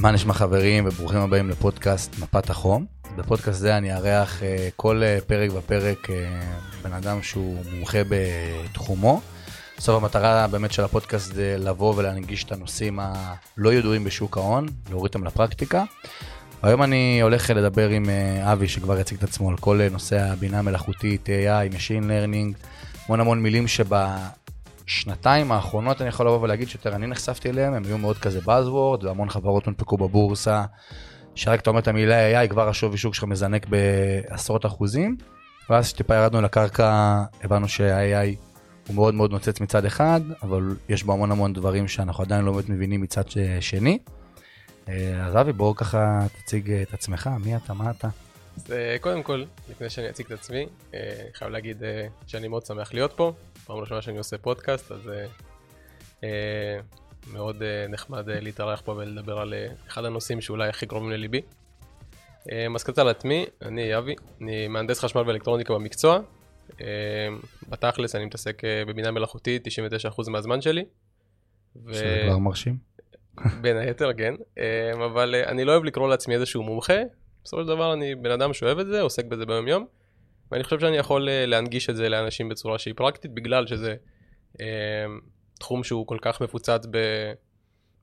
מה נשמע חברים וברוכים הבאים לפודקאסט מפת החום. בפודקאסט זה אני אארח אה, כל אה, פרק ופרק אה, בן אדם שהוא מומחה בתחומו. בסוף המטרה באמת של הפודקאסט זה לבוא ולהנגיש את הנושאים הלא ידועים בשוק ההון, להוריד אותם לפרקטיקה. היום אני הולך לדבר עם אבי שכבר יציג את עצמו על כל נושא הבינה המלאכותית, AI, Machine Learning, המון המון מילים שב... בשנתיים האחרונות אני יכול לבוא ולהגיד שיותר אני נחשפתי אליהם, הם היו מאוד כזה Buzzword, והמון חברות הונפקו בבורסה, שרק אתה אומר את המילה AI, כבר השווי שוק שלך מזנק בעשרות אחוזים, ואז כשטיפה ירדנו לקרקע, הבנו שה-AI הוא מאוד מאוד נוצץ מצד אחד, אבל יש בו המון המון דברים שאנחנו עדיין לא באמת מבינים מצד שני. אז אבי, בואו ככה תציג את עצמך, מי אתה, מה אתה? אז אה, קודם כל, לפני שאני אציג את עצמי, אני אה, חייב להגיד אה, שאני מאוד שמח להיות פה. פעם ראשונה שאני עושה פודקאסט, אז אה, מאוד אה, נחמד אה, להתארח פה ולדבר על אה, אחד הנושאים שאולי הכי קרובים לליבי. אה, אז קצת על עצמי, אני אבי, אני מהנדס חשמל ואלקטרוניקה במקצוע. אה, בתכלס אני מתעסק אה, בבינה מלאכותית 99% מהזמן שלי. ו... שזה כבר מרשים. בין היתר, כן. אה, אבל אה, אני לא אוהב לקרוא לעצמי איזשהו מומחה. בסופו של דבר אני בן אדם שאוהב את זה, עוסק בזה ביום יום. ואני חושב שאני יכול אה, להנגיש את זה לאנשים בצורה שהיא פרקטית, בגלל שזה אה, תחום שהוא כל כך מפוצץ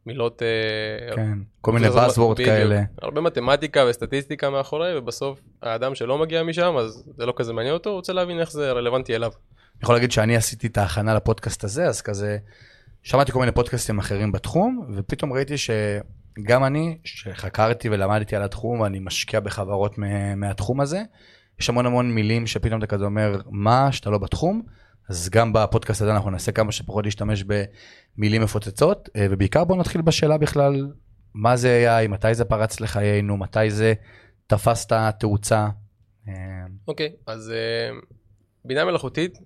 במילות... אה, כן, כל מיני buzzword כאלה. הרבה מתמטיקה וסטטיסטיקה מאחורי, ובסוף האדם שלא מגיע משם, אז זה לא כזה מעניין אותו, הוא רוצה להבין איך זה רלוונטי אליו. אני יכול להגיד שאני עשיתי את ההכנה לפודקאסט הזה, אז כזה, שמעתי כל מיני פודקאסטים אחרים בתחום, ופתאום ראיתי שגם אני, שחקרתי ולמדתי על התחום, ואני משקיע בחברות מהתחום הזה, יש המון המון מילים שפתאום אתה כזה אומר, מה, שאתה לא בתחום, אז גם בפודקאסט הזה אנחנו ננסה כמה שפחות להשתמש במילים מפוצצות, אה, ובעיקר בואו נתחיל בשאלה בכלל, מה זה AI, מתי זה פרץ לחיינו, מתי זה תפס את התאוצה. אה, אוקיי, okay, אז uh, בינה מלאכותית,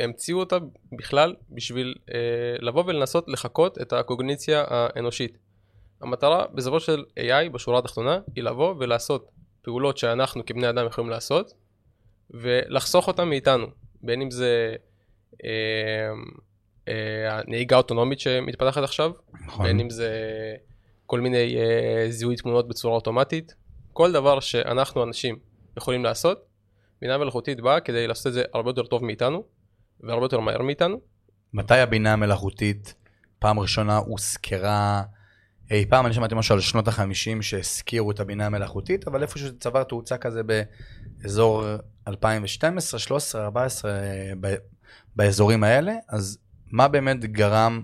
המציאו אותה בכלל בשביל uh, לבוא ולנסות לחקות את הקוגניציה האנושית. המטרה בסופו של AI בשורה התחתונה היא לבוא ולעשות פעולות שאנחנו כבני אדם יכולים לעשות ולחסוך אותם מאיתנו בין אם זה אה, אה, נהיגה אוטונומית שמתפתחת עכשיו נכון. בין אם זה כל מיני אה, זיהוי תמונות בצורה אוטומטית כל דבר שאנחנו אנשים יכולים לעשות בינה מלאכותית באה כדי לעשות את זה הרבה יותר טוב מאיתנו והרבה יותר מהר מאיתנו. מתי הבינה המלאכותית פעם ראשונה הוזכרה אי פעם אני שמעתי משהו על שנות החמישים שהזכירו את הבינה המלאכותית, אבל איפשהו זה צבר תאוצה כזה באזור 2012, 13, 14, באזורים האלה, אז מה באמת גרם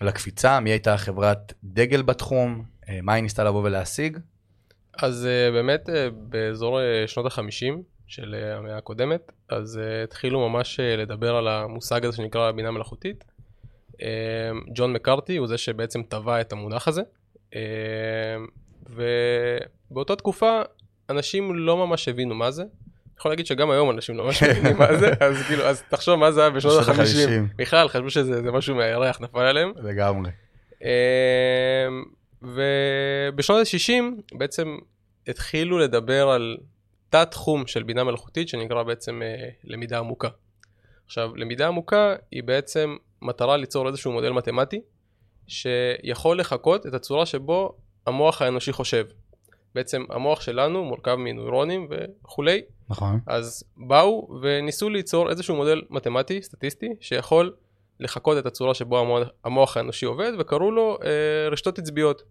לקפיצה? מי הייתה חברת דגל בתחום? אה, מה היא ניסתה לבוא ולהשיג? אז אה, באמת אה, באזור שנות החמישים של המאה הקודמת, אז התחילו ממש לדבר על המושג הזה שנקרא בינה מלאכותית. ג'ון מקארתי הוא זה שבעצם טבע את המונח הזה. אמ, ובאותה תקופה אנשים לא ממש הבינו מה זה. אני יכול להגיד שגם היום אנשים לא ממש מבינים מה זה, אז כאילו, אז תחשוב מה זה היה בשנות ה-50. בכלל, חשבו שזה משהו מהירח נפל עליהם. לגמרי. אמ, ובשנות ה-60 בעצם התחילו לדבר על תת תחום של בינה מלאכותית שנקרא בעצם אה, למידה עמוקה. עכשיו, למידה עמוקה היא בעצם מטרה ליצור איזשהו מודל מתמטי שיכול לחקות את הצורה שבו המוח האנושי חושב. בעצם המוח שלנו מורכב מנוירונים וכולי. נכון. אז באו וניסו ליצור איזשהו מודל מתמטי, סטטיסטי, שיכול לחקות את הצורה שבו המוח, המוח האנושי עובד, וקראו לו אה, רשתות עצביות.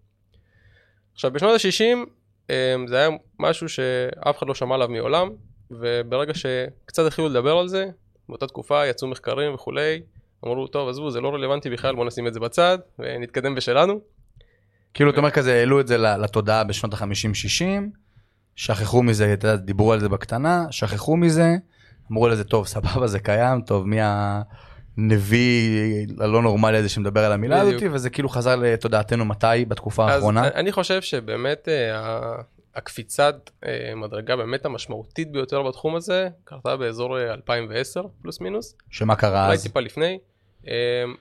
עכשיו בשנות ה-60 אה, זה היה משהו שאף אחד לא שמע עליו מעולם, וברגע שקצת התחילו לדבר על זה, באותה תקופה יצאו מחקרים וכולי, אמרו, טוב, עזבו, זה לא רלוונטי בכלל, בוא נשים את זה בצד, ונתקדם בשלנו. כאילו, אתה אומר כזה, העלו את זה לתודעה בשנות ה-50-60, שכחו מזה, אתה יודע, דיברו על זה בקטנה, שכחו מזה, אמרו לזה, טוב, סבבה, זה קיים, טוב, מי הנביא הלא נורמלי הזה שמדבר על המילה הזאת, וזה כאילו חזר לתודעתנו מתי, בתקופה האחרונה? אז אני חושב שבאמת אה, הקפיצת אה, מדרגה באמת המשמעותית ביותר בתחום הזה קרתה באזור 2010 אה, פלוס מינוס. שמה קרה אז? אולי טיפה לפני. אמ,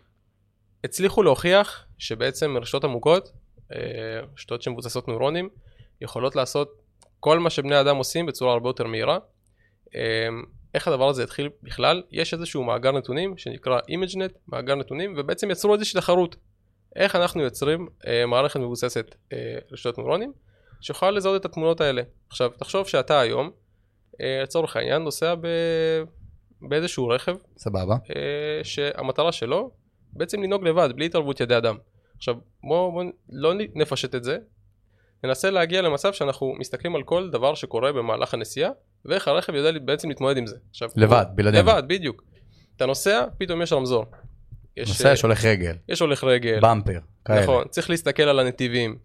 הצליחו להוכיח שבעצם רשתות עמוקות, אה, רשתות שמבוססות נוירונים, יכולות לעשות כל מה שבני אדם עושים בצורה הרבה יותר מהירה. אמ, איך הדבר הזה התחיל בכלל? יש איזשהו מאגר נתונים שנקרא ImageNet, מאגר נתונים, ובעצם יצרו איזושהי תחרות. איך אנחנו יוצרים אה, מערכת מבוססת אה, רשתות נוירונים, שיכולה לזהות את התמונות האלה. עכשיו, תחשוב שאתה היום, אה, לצורך העניין, נוסע ב... באיזשהו רכב, סבבה. אה, שהמטרה שלו בעצם לנהוג לבד, בלי התערבות ידי אדם. עכשיו, בואו בוא, לא נפשט את זה, ננסה להגיע למצב שאנחנו מסתכלים על כל דבר שקורה במהלך הנסיעה, ואיך הרכב יודע בעצם להתמודד עם זה. עכשיו, לבד, בלעדינו. לבד, בדיוק. אתה נוסע, פתאום יש רמזור. יש, נוסע, יש הולך רגל. יש הולך רגל. במפר, כאלה. נכון, צריך להסתכל על הנתיבים.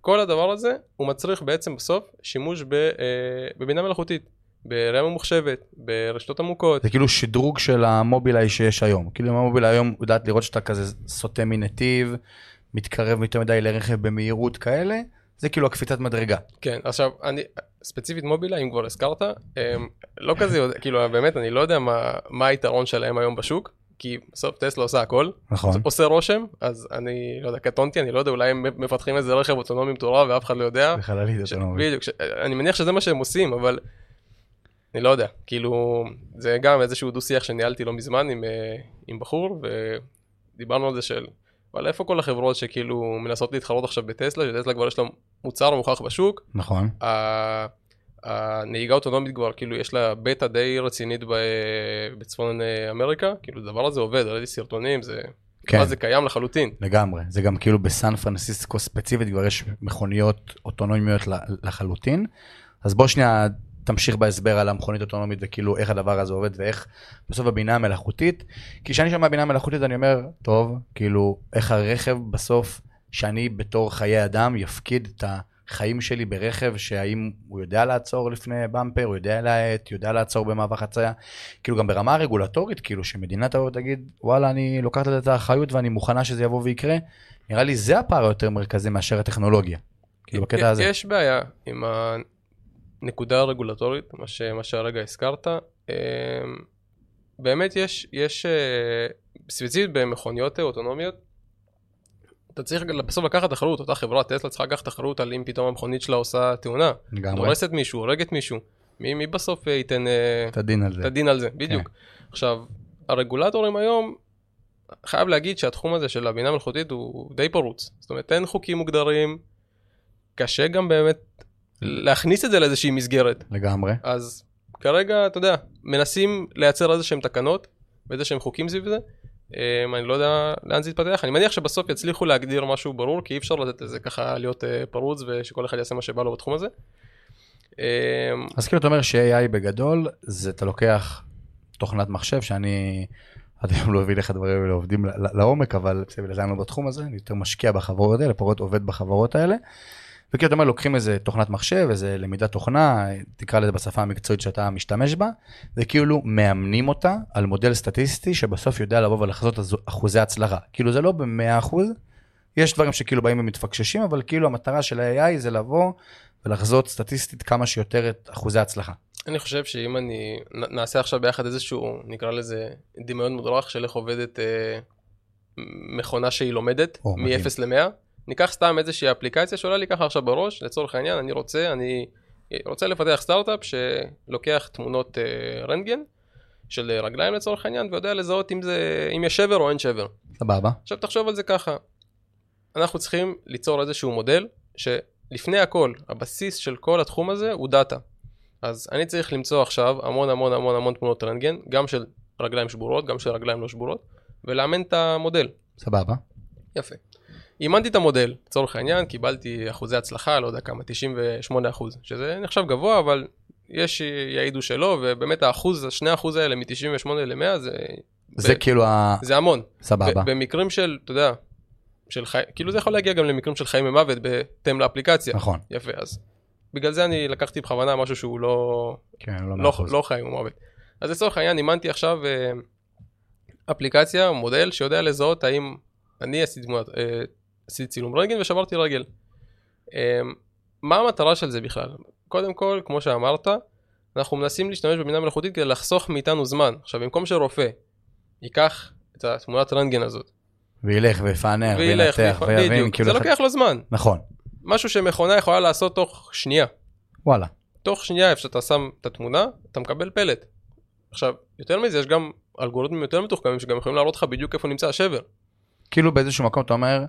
כל הדבר הזה, הוא מצריך בעצם בסוף שימוש ב, אה, בבינה מלאכותית. בראייה ממוחשבת, ברשתות עמוקות. זה כאילו שדרוג של המובילאיי שיש היום. כאילו המובילאיי היום יודעת לראות שאתה כזה סוטה מנתיב, מתקרב יותר מדי לרכב במהירות כאלה, זה כאילו הקפיצת מדרגה. כן, עכשיו, אני, ספציפית מובילאיי, אם כבר הזכרת, הם לא כזה יודע, כאילו באמת, אני לא יודע מה, מה היתרון שלהם היום בשוק. כי בסוף טסלה עושה הכל, נכון, עושה רושם, אז אני לא יודע, קטונתי, אני לא יודע, אולי הם מפתחים איזה רכב אוטונומי מטורף ואף אחד לא יודע. בחללית אוטונומית. בדיוק, ש... אני מניח שזה מה שהם עושים, אבל אני לא יודע, כאילו, זה גם איזשהו דו-שיח שניהלתי לא מזמן עם, אה, עם בחור, ודיברנו על זה של, אבל איפה כל החברות שכאילו מנסות להתחרות עכשיו בטסלה, שטסלה כבר יש לה מוצר מוכח בשוק. נכון. הנהיגה אוטונומית כבר, כאילו, יש לה בטא די רצינית בצפון אה, אמריקה, כאילו, הדבר הזה עובד, ראיתי סרטונים, זה... כן. זה קיים לחלוטין. לגמרי, זה גם כאילו בסן פרנסיסקו ספציפית כבר יש מכוניות אוטונומיות לחלוטין. אז בוא שנייה תמשיך בהסבר על המכונית אוטונומית וכאילו איך הדבר הזה עובד ואיך בסוף הבינה המלאכותית. כי כשאני שומע בינה מלאכותית אני אומר, טוב, כאילו איך הרכב בסוף, שאני בתור חיי אדם יפקיד את החיים שלי ברכב, שהאם הוא יודע לעצור לפני במפר, הוא יודע להאט, יודע לעצור במעבר חצייה. כאילו גם ברמה הרגולטורית, כאילו שמדינה תבוא ותגיד, וואלה, אני לוקחת את האחריות ואני מוכנה שזה יבוא ויקרה. נראה לי זה הפער היותר מרכזי מאשר הטכנולוגיה. כאילו בקטע הזה. יש בעיה עם נקודה רגולטורית, מה, ש, מה שהרגע הזכרת, אמ, באמת יש, יש אה, ספציפית במכוניות אוטונומיות, אתה צריך בסוף לקחת אחריות, אותה חברה, טסלה צריכה לקחת אחריות על אם פתאום המכונית שלה עושה תאונה, דורסת מישהו, הורגת מישהו, מי, מי בסוף ייתן אה, את הדין על זה, את הדין על זה, בדיוק. כן. עכשיו, הרגולטורים היום, חייב להגיד שהתחום הזה של הבינה מלאכותית הוא די פרוץ, זאת אומרת אין חוקים מוגדרים, קשה גם באמת להכניס את זה לאיזושהי מסגרת. לגמרי. אז כרגע, אתה יודע, מנסים לייצר איזה שהם תקנות ואיזה שהם חוקים סביב זה. Um, אני לא יודע לאן זה יתפתח, אני מניח שבסוף יצליחו להגדיר משהו ברור, כי אי אפשר לתת לזה ככה להיות uh, פרוץ ושכל אחד יעשה מה שבא לו בתחום הזה. Um, אז כאילו אתה אומר ש-AI בגדול, זה אתה לוקח תוכנת מחשב שאני עד היום לא הביא לך דברים האלה עובדים לעומק, אבל בסדר, אני לא בתחום הזה, אני יותר משקיע בחברות האלה, פחות עובד בחברות האלה. וכאילו אתה אומר, לוקחים איזה תוכנת מחשב, איזה למידת תוכנה, תקרא לזה בשפה המקצועית שאתה משתמש בה, וכאילו מאמנים אותה על מודל סטטיסטי שבסוף יודע לבוא ולחזות אחוזי הצלחה. כאילו זה לא במאה אחוז, יש דברים שכאילו באים ומתפקששים, אבל כאילו המטרה של ה-AI זה לבוא ולחזות סטטיסטית כמה שיותר את אחוזי ההצלחה. אני חושב שאם אני, נעשה עכשיו ביחד איזשהו, נקרא לזה דמיון מודרך של איך עובדת אה, מכונה שהיא לומדת, מ-0 ל-100. ניקח סתם איזושהי אפליקציה שעולה לי ככה עכשיו בראש, לצורך העניין, אני רוצה, אני רוצה לפתח סטארט-אפ שלוקח תמונות uh, רנטגן של רגליים לצורך העניין, ויודע לזהות אם, זה, אם יש שבר או אין שבר. סבבה. עכשיו תחשוב על זה ככה, אנחנו צריכים ליצור איזשהו מודל שלפני הכל, הבסיס של כל התחום הזה הוא דאטה. אז אני צריך למצוא עכשיו המון המון המון המון תמונות רנטגן, גם של רגליים שבורות, גם של רגליים לא שבורות, ולאמן את המודל. סבבה. יפה. אימנתי את המודל, לצורך העניין, קיבלתי אחוזי הצלחה, לא יודע כמה, 98 אחוז, שזה נחשב גבוה, אבל יש יעידו שלא, ובאמת האחוז, השני אחוז האלה מ-98 ל-100 זה... זה ב- כאילו ה... זה המון. סבבה. במקרים של, אתה יודע, של חי... כאילו זה יכול להגיע גם למקרים של חיים ומוות בהתאם לאפליקציה. נכון. יפה, אז בגלל זה אני לקחתי בכוונה משהו שהוא לא... כן, לא, לא, לא חיים ומוות. אז לצורך העניין אימנתי עכשיו אה, אפליקציה, מודל שיודע לזהות האם אני עשיתי תמונת, עשיתי צילום רגל ושברתי רגל. אמ, מה המטרה של זה בכלל? קודם כל, כמו שאמרת, אנחנו מנסים להשתמש בבינה מלאכותית כדי לחסוך מאיתנו זמן. עכשיו, במקום שרופא ייקח את התמונת רנטגן הזאת. וילך ויפענח וינתח ויבין, כאילו... זה לוקח לו זמן. נכון. משהו שמכונה יכולה לעשות תוך שנייה. וואלה. תוך שנייה, איפה שאתה שם את התמונה, אתה מקבל פלט. עכשיו, יותר מזה, יש גם אלגוריתמים יותר מתוחכמים שגם יכולים להראות לך בדיוק איפה נמצא השבר. כאילו באיזשהו מקום אתה אומר,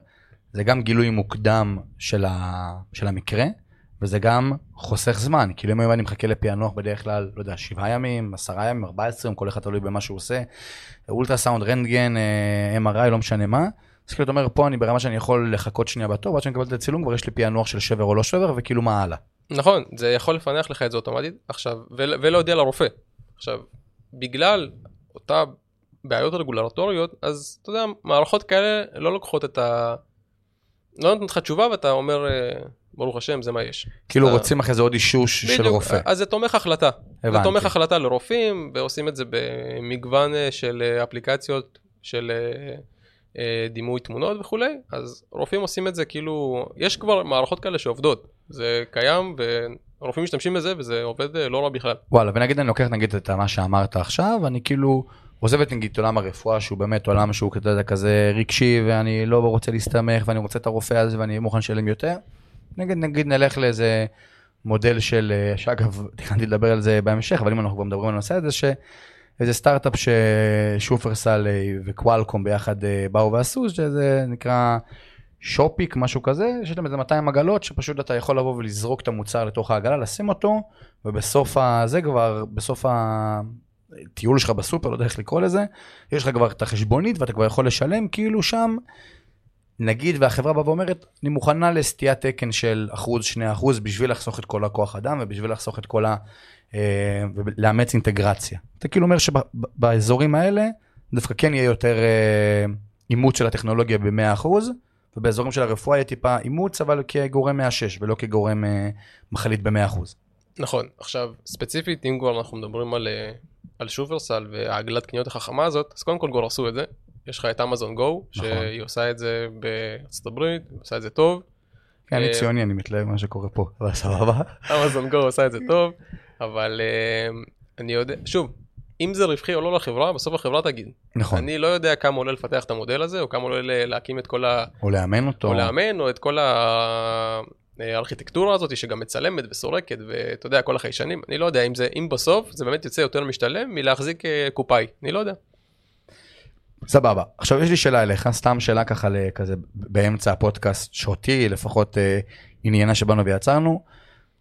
זה גם גילוי מוקדם של, ה, של המקרה, וזה גם חוסך זמן. כאילו אם היום אני מחכה לפענוח בדרך כלל, לא יודע, שבעה ימים, עשרה ימים, ארבע עשרה, כל אחד תלוי במה שהוא עושה. אולטרסאונד, רנטגן, אה, MRI, לא משנה מה. אז כאילו אתה אומר, פה אני ברמה שאני יכול לחכות שנייה בתור, ועד שאני מקבל את הצילום כבר יש לי פענוח של שבר או לא שבר, וכאילו מה הלאה. נכון, זה יכול לפענח לך את זה אוטומטית, עכשיו, ולהודיע לרופא. עכשיו, בגלל אותה בעיות רגולטוריות, אז אתה יודע, מערכות כאלה לא לוקחות את ה... לא נותנות לך תשובה ואתה אומר, אה, ברוך השם, זה מה יש. כאילו אתה... רוצים אחרי זה עוד אישוש בדיוק, של רופא. אז זה תומך החלטה. הבנתי. זה תומך החלטה לרופאים, ועושים את זה במגוון אה, של אה, אפליקציות של דימוי תמונות וכולי, אז רופאים עושים את זה כאילו, יש כבר מערכות כאלה שעובדות. זה קיים ורופאים משתמשים בזה וזה עובד לא רע בכלל. וואלה, ונגיד אני לוקח נגיד את מה שאמרת עכשיו, אני כאילו... עוזב את נגיד עולם הרפואה שהוא באמת עולם שהוא כזה, כזה רגשי ואני לא רוצה להסתמך ואני רוצה את הרופא הזה ואני מוכן לשלם יותר. נגיד נגיד נלך לאיזה מודל של, אה, שאגב תכננתי לדבר על זה בהמשך אבל אם אנחנו כבר מדברים על הנושא הזה שאיזה סטארט-אפ ששופרסל אה, וקוואלקום ביחד אה, באו ועשו שזה נקרא שופיק משהו כזה יש להם איזה 200 עגלות שפשוט אתה יכול לבוא ולזרוק את המוצר לתוך העגלה לשים אותו ובסוף הזה כבר בסוף ה... טיול שלך בסופר, לא יודע איך לקרוא לזה, יש לך כבר את החשבונית ואתה כבר יכול לשלם, כאילו שם, נגיד והחברה באה ואומרת, אני מוכנה לסטיית תקן של אחוז, שני אחוז, בשביל לחסוך את כל הכוח אדם ובשביל לחסוך את כל ה... אה, ולאמץ אינטגרציה. אתה כאילו אומר שבאזורים האלה, דווקא כן יהיה יותר אה, אימוץ של הטכנולוגיה ב-100%, ובאזורים של הרפואה יהיה טיפה אימוץ, אבל כגורם 106 ולא כגורם אה, מחליט ב-100%. נכון, עכשיו ספציפית אם כבר אנחנו מדברים על על שופרסל והעגלת קניות החכמה הזאת, אז קודם כל כבר עשו את זה. יש לך את אמזון גו, נכון. שהיא עושה את זה בארצות הברית, היא עושה את זה טוב. כן, אני אה, ציוני, אני מתלהב ממה שקורה פה, אבל סבבה. אמזון גו עושה את זה טוב, אבל אה, אני יודע, שוב, אם זה רווחי או לא לחברה, בסוף החברה תגיד. נכון. אני לא יודע כמה עולה לפתח את המודל הזה, או כמה עולה להקים את כל ה... או לאמן אותו. או לאמן, או את כל ה... הארכיטקטורה הזאת שגם מצלמת וסורקת ואתה יודע כל החיישנים אני לא יודע אם זה אם בסוף זה באמת יוצא יותר משתלם מלהחזיק אה, קופאי אני לא יודע. סבבה עכשיו יש לי שאלה אליך סתם שאלה ככה כזה באמצע הפודקאסט שאותי לפחות אה, עניינה שבאנו ויצרנו.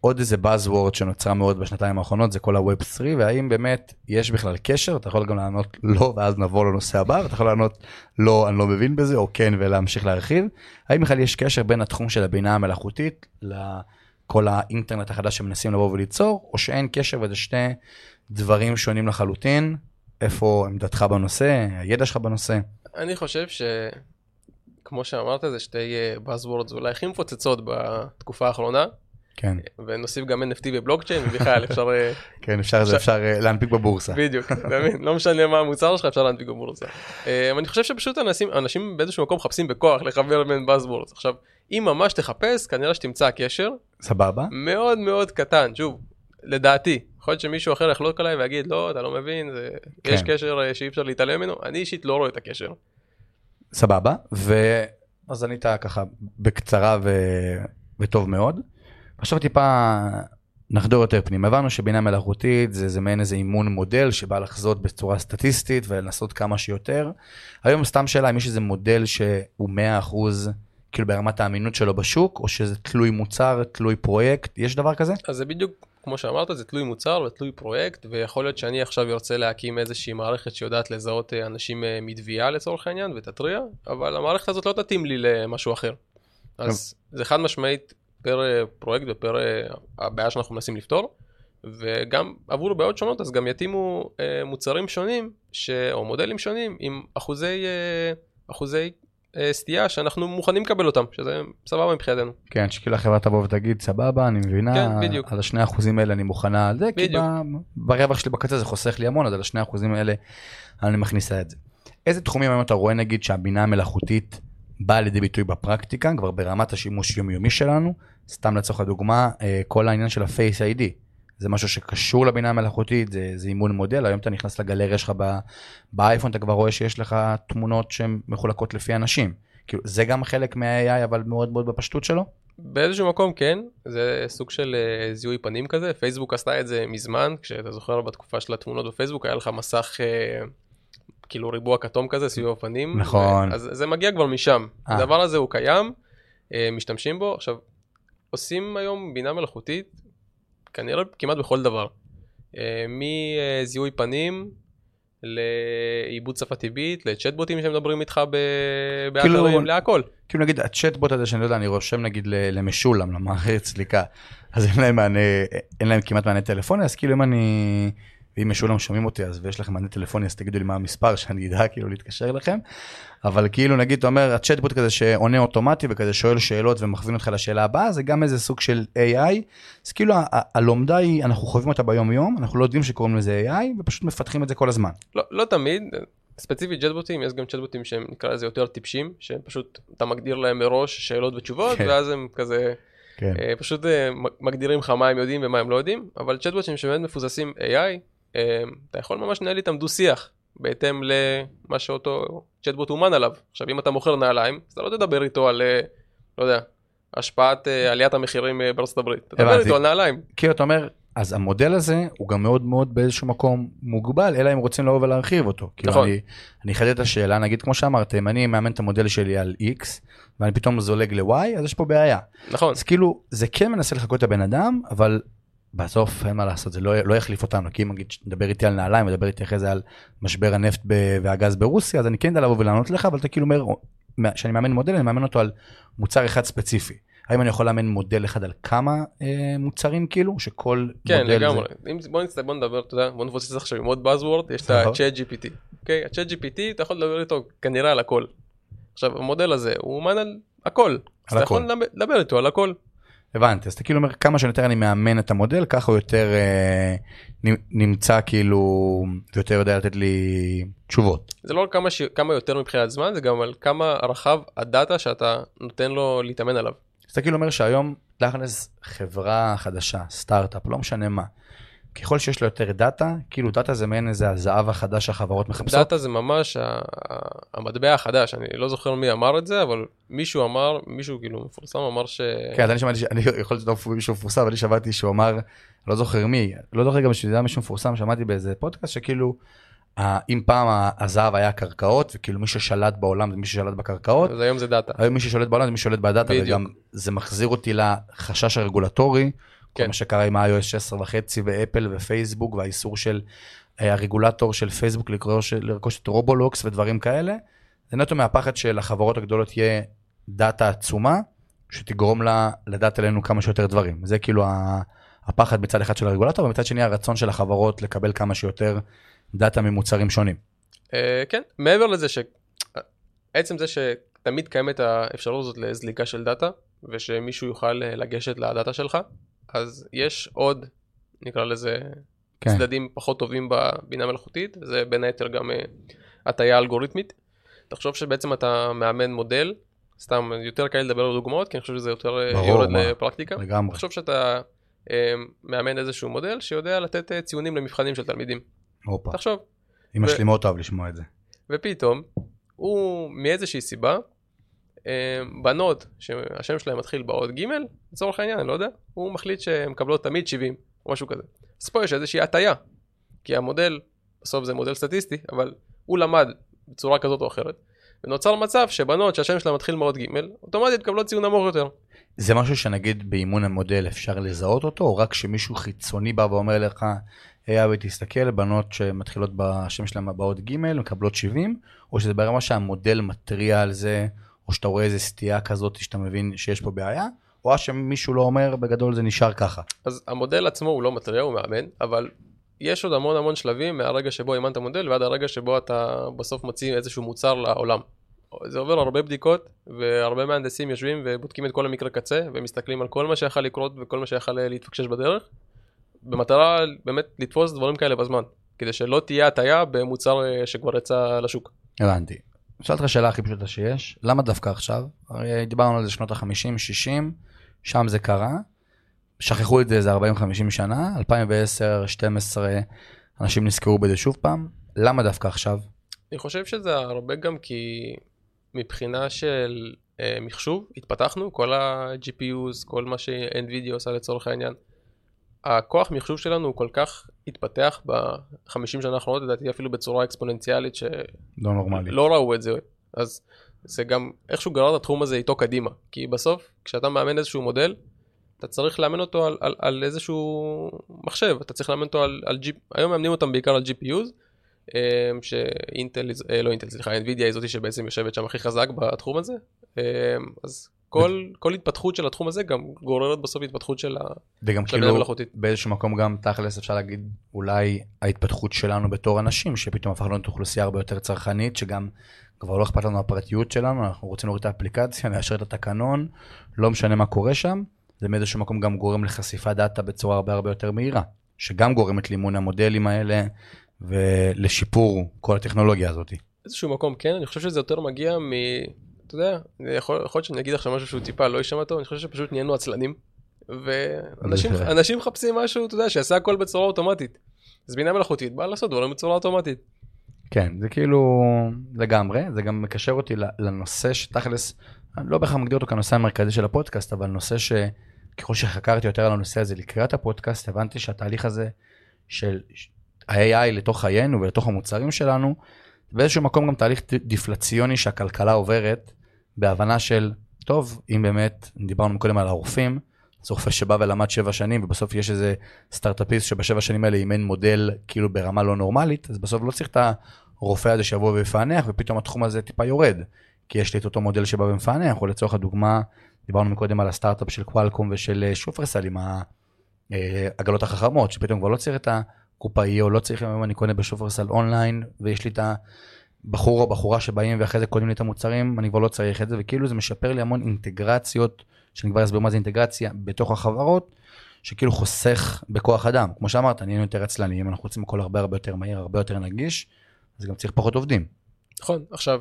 עוד איזה Buzzword שנוצרה מאוד בשנתיים האחרונות זה כל ה-Web 3 והאם באמת יש בכלל קשר אתה יכול גם לענות לא ואז נבוא לנושא הבא ואתה יכול לענות לא אני לא מבין בזה או כן ולהמשיך להרחיב. האם בכלל יש קשר בין התחום של הבינה המלאכותית לכל האינטרנט החדש שמנסים לבוא וליצור או שאין קשר וזה שני דברים שונים לחלוטין איפה עמדתך בנושא הידע שלך בנושא. אני חושב ש... כמו שאמרת זה שתי אה, Buzzwords אולי הכי מפוצצות בתקופה האחרונה. כן. ונוסיף גם NFT ובלוקצ'יין, ובכלל אפשר... אה, כן, אפשר, אפשר... אפשר אה, להנפיק בבורסה. בדיוק, אתה מבין? לא משנה מה המוצר שלך, אפשר להנפיק בבורסה. אה, אני חושב שפשוט אנשים, אנשים באיזשהו מקום מחפשים בכוח לחבר בין באזבורדס. עכשיו, אם ממש תחפש, כנראה שתמצא קשר. סבבה. מאוד מאוד קטן, שוב, לדעתי. יכול להיות שמישהו אחר יחלוק עליי ויגיד, לא, אתה לא מבין, זה... כן. יש קשר שאי אפשר להתעלם ממנו. אני אישית לא רואה את הקשר. סבבה, ואז ענית ככה בקצרה ו... וטוב מאוד. עכשיו טיפה נחדור יותר פנימה. הבנו שבינה מלאכותית זה, זה מעין איזה אימון מודל שבא לחזות בצורה סטטיסטית ולנסות כמה שיותר. היום סתם שאלה אם יש איזה מודל שהוא 100% כאילו ברמת האמינות שלו בשוק, או שזה תלוי מוצר, תלוי פרויקט, יש דבר כזה? אז זה בדיוק כמו שאמרת, זה תלוי מוצר ותלוי פרויקט, ויכול להיות שאני עכשיו ארצה להקים איזושהי מערכת שיודעת לזהות אה, אנשים אה, מתביעה לצורך העניין ותתריע, אבל המערכת הזאת לא תתאים לי למשהו אחר. אז זה חד משמעית פר אה, פרויקט ופר אה, הבעיה שאנחנו מנסים לפתור. וגם עבור בעיות שונות אז גם יתאימו אה, מוצרים שונים ש... או מודלים שונים עם אחוזי, אה, אחוזי אה, סטייה שאנחנו מוכנים לקבל אותם שזה סבבה מבחינתנו. כן שכאילו החברה תבוא ותגיד סבבה אני מבינה כן, בדיוק. על השני אחוזים האלה אני מוכנה על זה בדיוק. כי ב... ברווח שלי בקצה זה חוסך לי המון אז על השני אחוזים האלה אני מכניסה את זה. איזה תחומים היום אתה רואה נגיד שהבינה המלאכותית באה לידי ביטוי בפרקטיקה כבר ברמת השימוש יומיומי שלנו. סתם לצורך הדוגמה, אה, כל העניין של ה-Face ID, זה משהו שקשור לבינה המלאכותית, זה, זה אימון מודל, היום אתה נכנס לגלריה שלך באייפון, אתה כבר רואה שיש לך תמונות שהן מחולקות לפי אנשים. כאילו, זה גם חלק מה-AI, אבל מאוד מאוד בפשטות שלו? באיזשהו מקום כן, זה סוג של uh, זיהוי פנים כזה, פייסבוק עשתה את זה מזמן, כשאתה זוכר בתקופה של התמונות בפייסבוק היה לך מסך uh, כאילו ריבוע כתום כזה סביב הפנים. נכון. אז זה מגיע כבר משם. אה. הדבר הזה הוא קיים, אה, משתמשים בו. עכשיו, עושים היום בינה מלאכותית, כנראה כמעט בכל דבר. אה, מזיהוי פנים, לעיבוד שפה טבעית, לצ'טבוטים שמדברים איתך ב- כאילו- באתרים, להכל. כאילו נגיד הצ'טבוט הזה שאני לא יודע, אני רושם נגיד למשולם, למערכת סליקה, אז אין להם מענה, אין להם כמעט מענה טלפוני, אז כאילו אם אני, ואם משולם שומעים אותי אז ויש לכם מענה טלפוני אז תגידו לי מה המספר שאני אדע כאילו להתקשר אליכם, אבל כאילו נגיד אתה אומר הצ'טבוט כזה שעונה אוטומטי וכזה שואל שאלות ומכווין אותך לשאלה הבאה, זה גם איזה סוג של AI, אז כאילו הלומדה היא, אנחנו חווים אותה ביום יום, אנחנו לא יודעים שקוראים לזה AI ופשוט מפתחים את זה כל הזמן. לא, לא תמיד, ספציפית צ'טבוטים, יש גם צ'טבוטים שהם נקרא לזה יותר טיפשים, שהם פשוט, אתה מגדיר להם מראש שאלות ותשובות, כן. ואז הם כזה, כן. אה, פשוט אה, מגדירים לך מה הם יודעים ומה הם לא יודעים, אבל צ'טבוטים שבאמת מבוססים AI, אתה יכול ממש לנהל איתם דו שיח, בהתאם למה שאותו צ'טבוט אומן עליו. עכשיו אם אתה מוכר נעליים, אז אתה לא תדבר איתו על, אה, לא יודע, השפעת אה, עליית המחירים אה, בארצות הברית, אתה תדבר. איתו על נעליים. כאילו אתה אומר, אז המודל הזה הוא גם מאוד מאוד באיזשהו מקום מוגבל, אלא אם רוצים לבוא ולהרחיב אותו. כאילו נכון. אני, אני אחדד את השאלה, נגיד כמו שאמרתם, אני מאמן את המודל שלי על X, ואני פתאום זולג ל-Y, אז יש פה בעיה. נכון, אז כאילו, זה כן מנסה לחקות את הבן אדם, אבל בסוף אין מה לעשות, זה לא, לא יחליף אותנו, כי אם נגיד מדבר איתי על נעליים, מדבר איתי אחרי זה על משבר הנפט ב- והגז ברוסיה, אז אני כן יודע לבוא ולענות לך, אבל אתה כאילו אומר, כשאני מאמן מודל, אני מאמן אותו על מוצר אחד ספציפי. האם אני יכול לאמן מודל אחד על כמה אה, מוצרים כאילו, שכל כן, מודל לגמרי. אם, בוא נצטרך, בוא נדבר, אתה יודע, בוא נפוצץ עכשיו עם עוד buzzword, יש את סבבה. ה-chat GPT. אוקיי, ה-chat GPT, אתה יכול לדבר איתו כנראה על הכל. עכשיו, המודל הזה, הוא אומן על הכל. אז אתה. יכול לדבר איתו על הכל. הבנתי, אז אתה כאילו אומר כמה שיותר אני מאמן את המודל, ככה הוא יותר אה, נמצא כאילו, ויותר יודע לתת לי תשובות. זה לא רק כמה, ש... כמה יותר מבחינת זמן, זה גם על כמה רחב הדאטה שאתה נותן לו להתאמן עליו. אז אתה כאילו אומר שהיום תכלס חברה חדשה, סטארט-אפ, לא משנה מה. ככל שיש לו יותר דאטה, כאילו דאטה זה מעין איזה הזהב החדש שהחברות מחפשות. דאטה זה ממש ה- המטבע החדש, אני לא זוכר מי אמר את זה, אבל מישהו אמר, מישהו כאילו מפורסם אמר ש... כן, אז אני שמעתי, אני יכול להיות מישהו מפורסם, אבל אני שמעתי שהוא אמר, לא זוכר מי, לא זוכר גם שזה היה מישהו מפורסם, שמעתי באיזה פודקאסט שכאילו, אם פעם הזהב היה קרקעות, וכאילו מי ששלט בעולם זה מי ששלט בקרקעות, אז היום זה דאטה. היום מי ששולט בעולם זה מי ששולט בדאטה, בדיוק. וגם זה מחזיר אותי לחשש הרגולטורי, כל כן. מה שקרה עם ה-iOS 16 וחצי ואפל ופייסבוק והאיסור של אה, הרגולטור של פייסבוק לרכוש, לרכוש את רובלוקס ודברים כאלה. זה נטו מהפחד שלחברות הגדולות יהיה דאטה עצומה, שתגרום לה לדעת עלינו כמה שיותר דברים. זה כאילו הפחד מצד אחד של הרגולטור, ומצד שני הרצון של החברות לקבל כמה שיותר דאטה ממוצרים שונים. אה, כן, מעבר לזה ש... עצם זה שתמיד קיימת האפשרות הזאת לזליגה של דאטה, ושמישהו יוכל אה, לגשת לדאטה שלך, אז יש עוד, נקרא לזה, כן. צדדים פחות טובים בבינה מלאכותית, זה בין היתר גם אה, הטיה אלגוריתמית. תחשוב שבעצם אתה מאמן מודל, סתם יותר קל לדבר על דוגמאות, כי אני חושב שזה יותר אה, ברור, יורד מה. לפרקטיקה. לגמרי. תחשוב שאתה אה, מאמן איזשהו מודל שיודע לתת ציונים למבחנים של תלמידים. הופה. תחשוב, אמא ו- שלי מאוד אוהב לשמוע את זה. ופתאום הוא מאיזושהי סיבה, בנות שהשם שלהם מתחיל באות ג' לצורך העניין, אני לא יודע, הוא מחליט שהן מקבלות תמיד 70 או משהו כזה. אז פה יש איזושהי הטיה, כי המודל, בסוף זה מודל סטטיסטי, אבל הוא למד בצורה כזאת או אחרת, ונוצר מצב שבנות שהשם שלהם מתחיל מאוד ג' אוטומטית מקבלות ציון נמוך יותר. זה משהו שנגיד באימון המודל אפשר לזהות אותו, או רק שמישהו חיצוני בא ואומר לך, היי אבי תסתכל, בנות שמתחילות בשם שלהם הבאות ג' מקבלות 70, או שזה ברמה שהמודל מתריע על זה, או שאתה רואה איזה סטייה כזאת שאתה מבין שיש פה בעיה, או שמישהו לא אומר, בגדול זה נשאר ככה. אז המודל עצמו הוא לא מתריע, הוא מאמן, אבל יש עוד המון המון שלבים מהרגע שבו אימנת מודל ועד הרגע שבו אתה בסוף מוציא איזשהו מוצר לעולם. זה עובר הרבה בדיקות והרבה מהנדסים יושבים ובודקים את כל המקרה קצה ומסתכלים על כל מה שיכול לקרות וכל מה שיכול להתפקשש בדרך במטרה באמת לתפוס דברים כאלה בזמן כדי שלא תהיה הטיה במוצר אה, שכבר יצא לשוק. הבנתי. אשאל אותך שאלה הכי פשוטה שיש, למה דווקא עכשיו? הרי דיברנו על זה שנות ה-50, 60, שם זה קרה, שכחו את זה איזה 40-50 שנה, 2010, 12, אנשים נזכרו בזה שוב פעם, למה דווקא עכשיו? אני חושב שזה הרבה גם כי מבחינה של אה, מחשוב התפתחנו, כל ה-GPUs, כל מה ש-NVIDIA עושה לצורך העניין. הכוח מחשוב שלנו הוא כל כך התפתח בחמישים שנה האחרונות, לדעתי אפילו בצורה אקספוננציאלית שלא לא נורמלי. לא ראו את זה. אז זה גם איכשהו גרר את התחום הזה איתו קדימה. כי בסוף, כשאתה מאמן איזשהו מודל, אתה צריך לאמן אותו על, על, על איזשהו מחשב, אתה צריך לאמן אותו על, על G... היום מאמנים אותם בעיקר על GPUs, אה, שאינטל, אה, לא אינטל, סליחה, NVIDIA היא זאתי שבעצם יושבת שם הכי חזק בתחום הזה, אה, אז כל, כל התפתחות של התחום הזה גם גוררת בסוף התפתחות של וגם כאילו באיזשהו מקום גם תכלס אפשר להגיד אולי ההתפתחות שלנו בתור אנשים שפתאום הפכנו להיות אוכלוסייה הרבה יותר צרכנית שגם כבר לא אכפת לנו הפרטיות שלנו אנחנו רוצים להוריד את האפליקציה לאשר את התקנון לא משנה מה קורה שם זה מאיזשהו מקום גם גורם לחשיפת דאטה בצורה הרבה הרבה יותר מהירה שגם גורמת לאימון המודלים האלה ולשיפור כל הטכנולוגיה הזאת. איזשהו מקום כן אני חושב שזה יותר מגיע מ... אתה יודע, יכול, יכול להיות שאני אגיד עכשיו משהו שהוא טיפה לא יישמע טוב, אני חושב שפשוט נהיינו עצלנים. ואנשים מחפשים משהו, אתה יודע, שיעשה הכל בצורה אוטומטית. אז בינה מלאכותית באה לעשות דברים בצורה אוטומטית. כן, זה כאילו לגמרי, זה גם מקשר אותי לנושא שתכלס, אני לא בהכרח מגדיר אותו כנושא המרכזי של הפודקאסט, אבל נושא שככל שחקרתי יותר על הנושא הזה לקראת הפודקאסט, הבנתי שהתהליך הזה של ה-AI לתוך חיינו ולתוך המוצרים שלנו, באיזשהו מקום גם תהליך דיפלציוני שהכלכלה עוברת, בהבנה של, טוב, אם באמת, דיברנו קודם על הרופאים, זה רופא שבא ולמד שבע שנים, ובסוף יש איזה סטארט-אפיסט שבשבע שנים האלה אימן מודל כאילו ברמה לא נורמלית, אז בסוף לא צריך את הרופא הזה שיבוא ויפענח, ופתאום התחום הזה טיפה יורד. כי יש לי את אותו מודל שבא ומפענח, או לצורך הדוגמה, דיברנו מקודם על הסטארט-אפ של קוואלקום ושל אה, שופרסל עם העגלות אה, החכמות, שפתאום כבר לא צריך את הקופאי, או לא צריך, אם אני קונה בשופרסל אונליין, ויש לי את הבחור או בחורה שבאים ואחרי זה קונים לי את המוצרים, אני כבר לא צריך את זה, וכאילו זה משפר לי המון אינטגרציות, שאני כבר אסביר מה זה אינטגרציה, בתוך החברות, שכאילו חוסך בכוח אדם. כמו שאמרת, נהיינו יותר עצלניים, אנחנו רוצים הכל הרבה הרבה יותר מהיר, הרבה יותר נגיש, אז גם צריך פחות עובדים. נכון, עכשיו,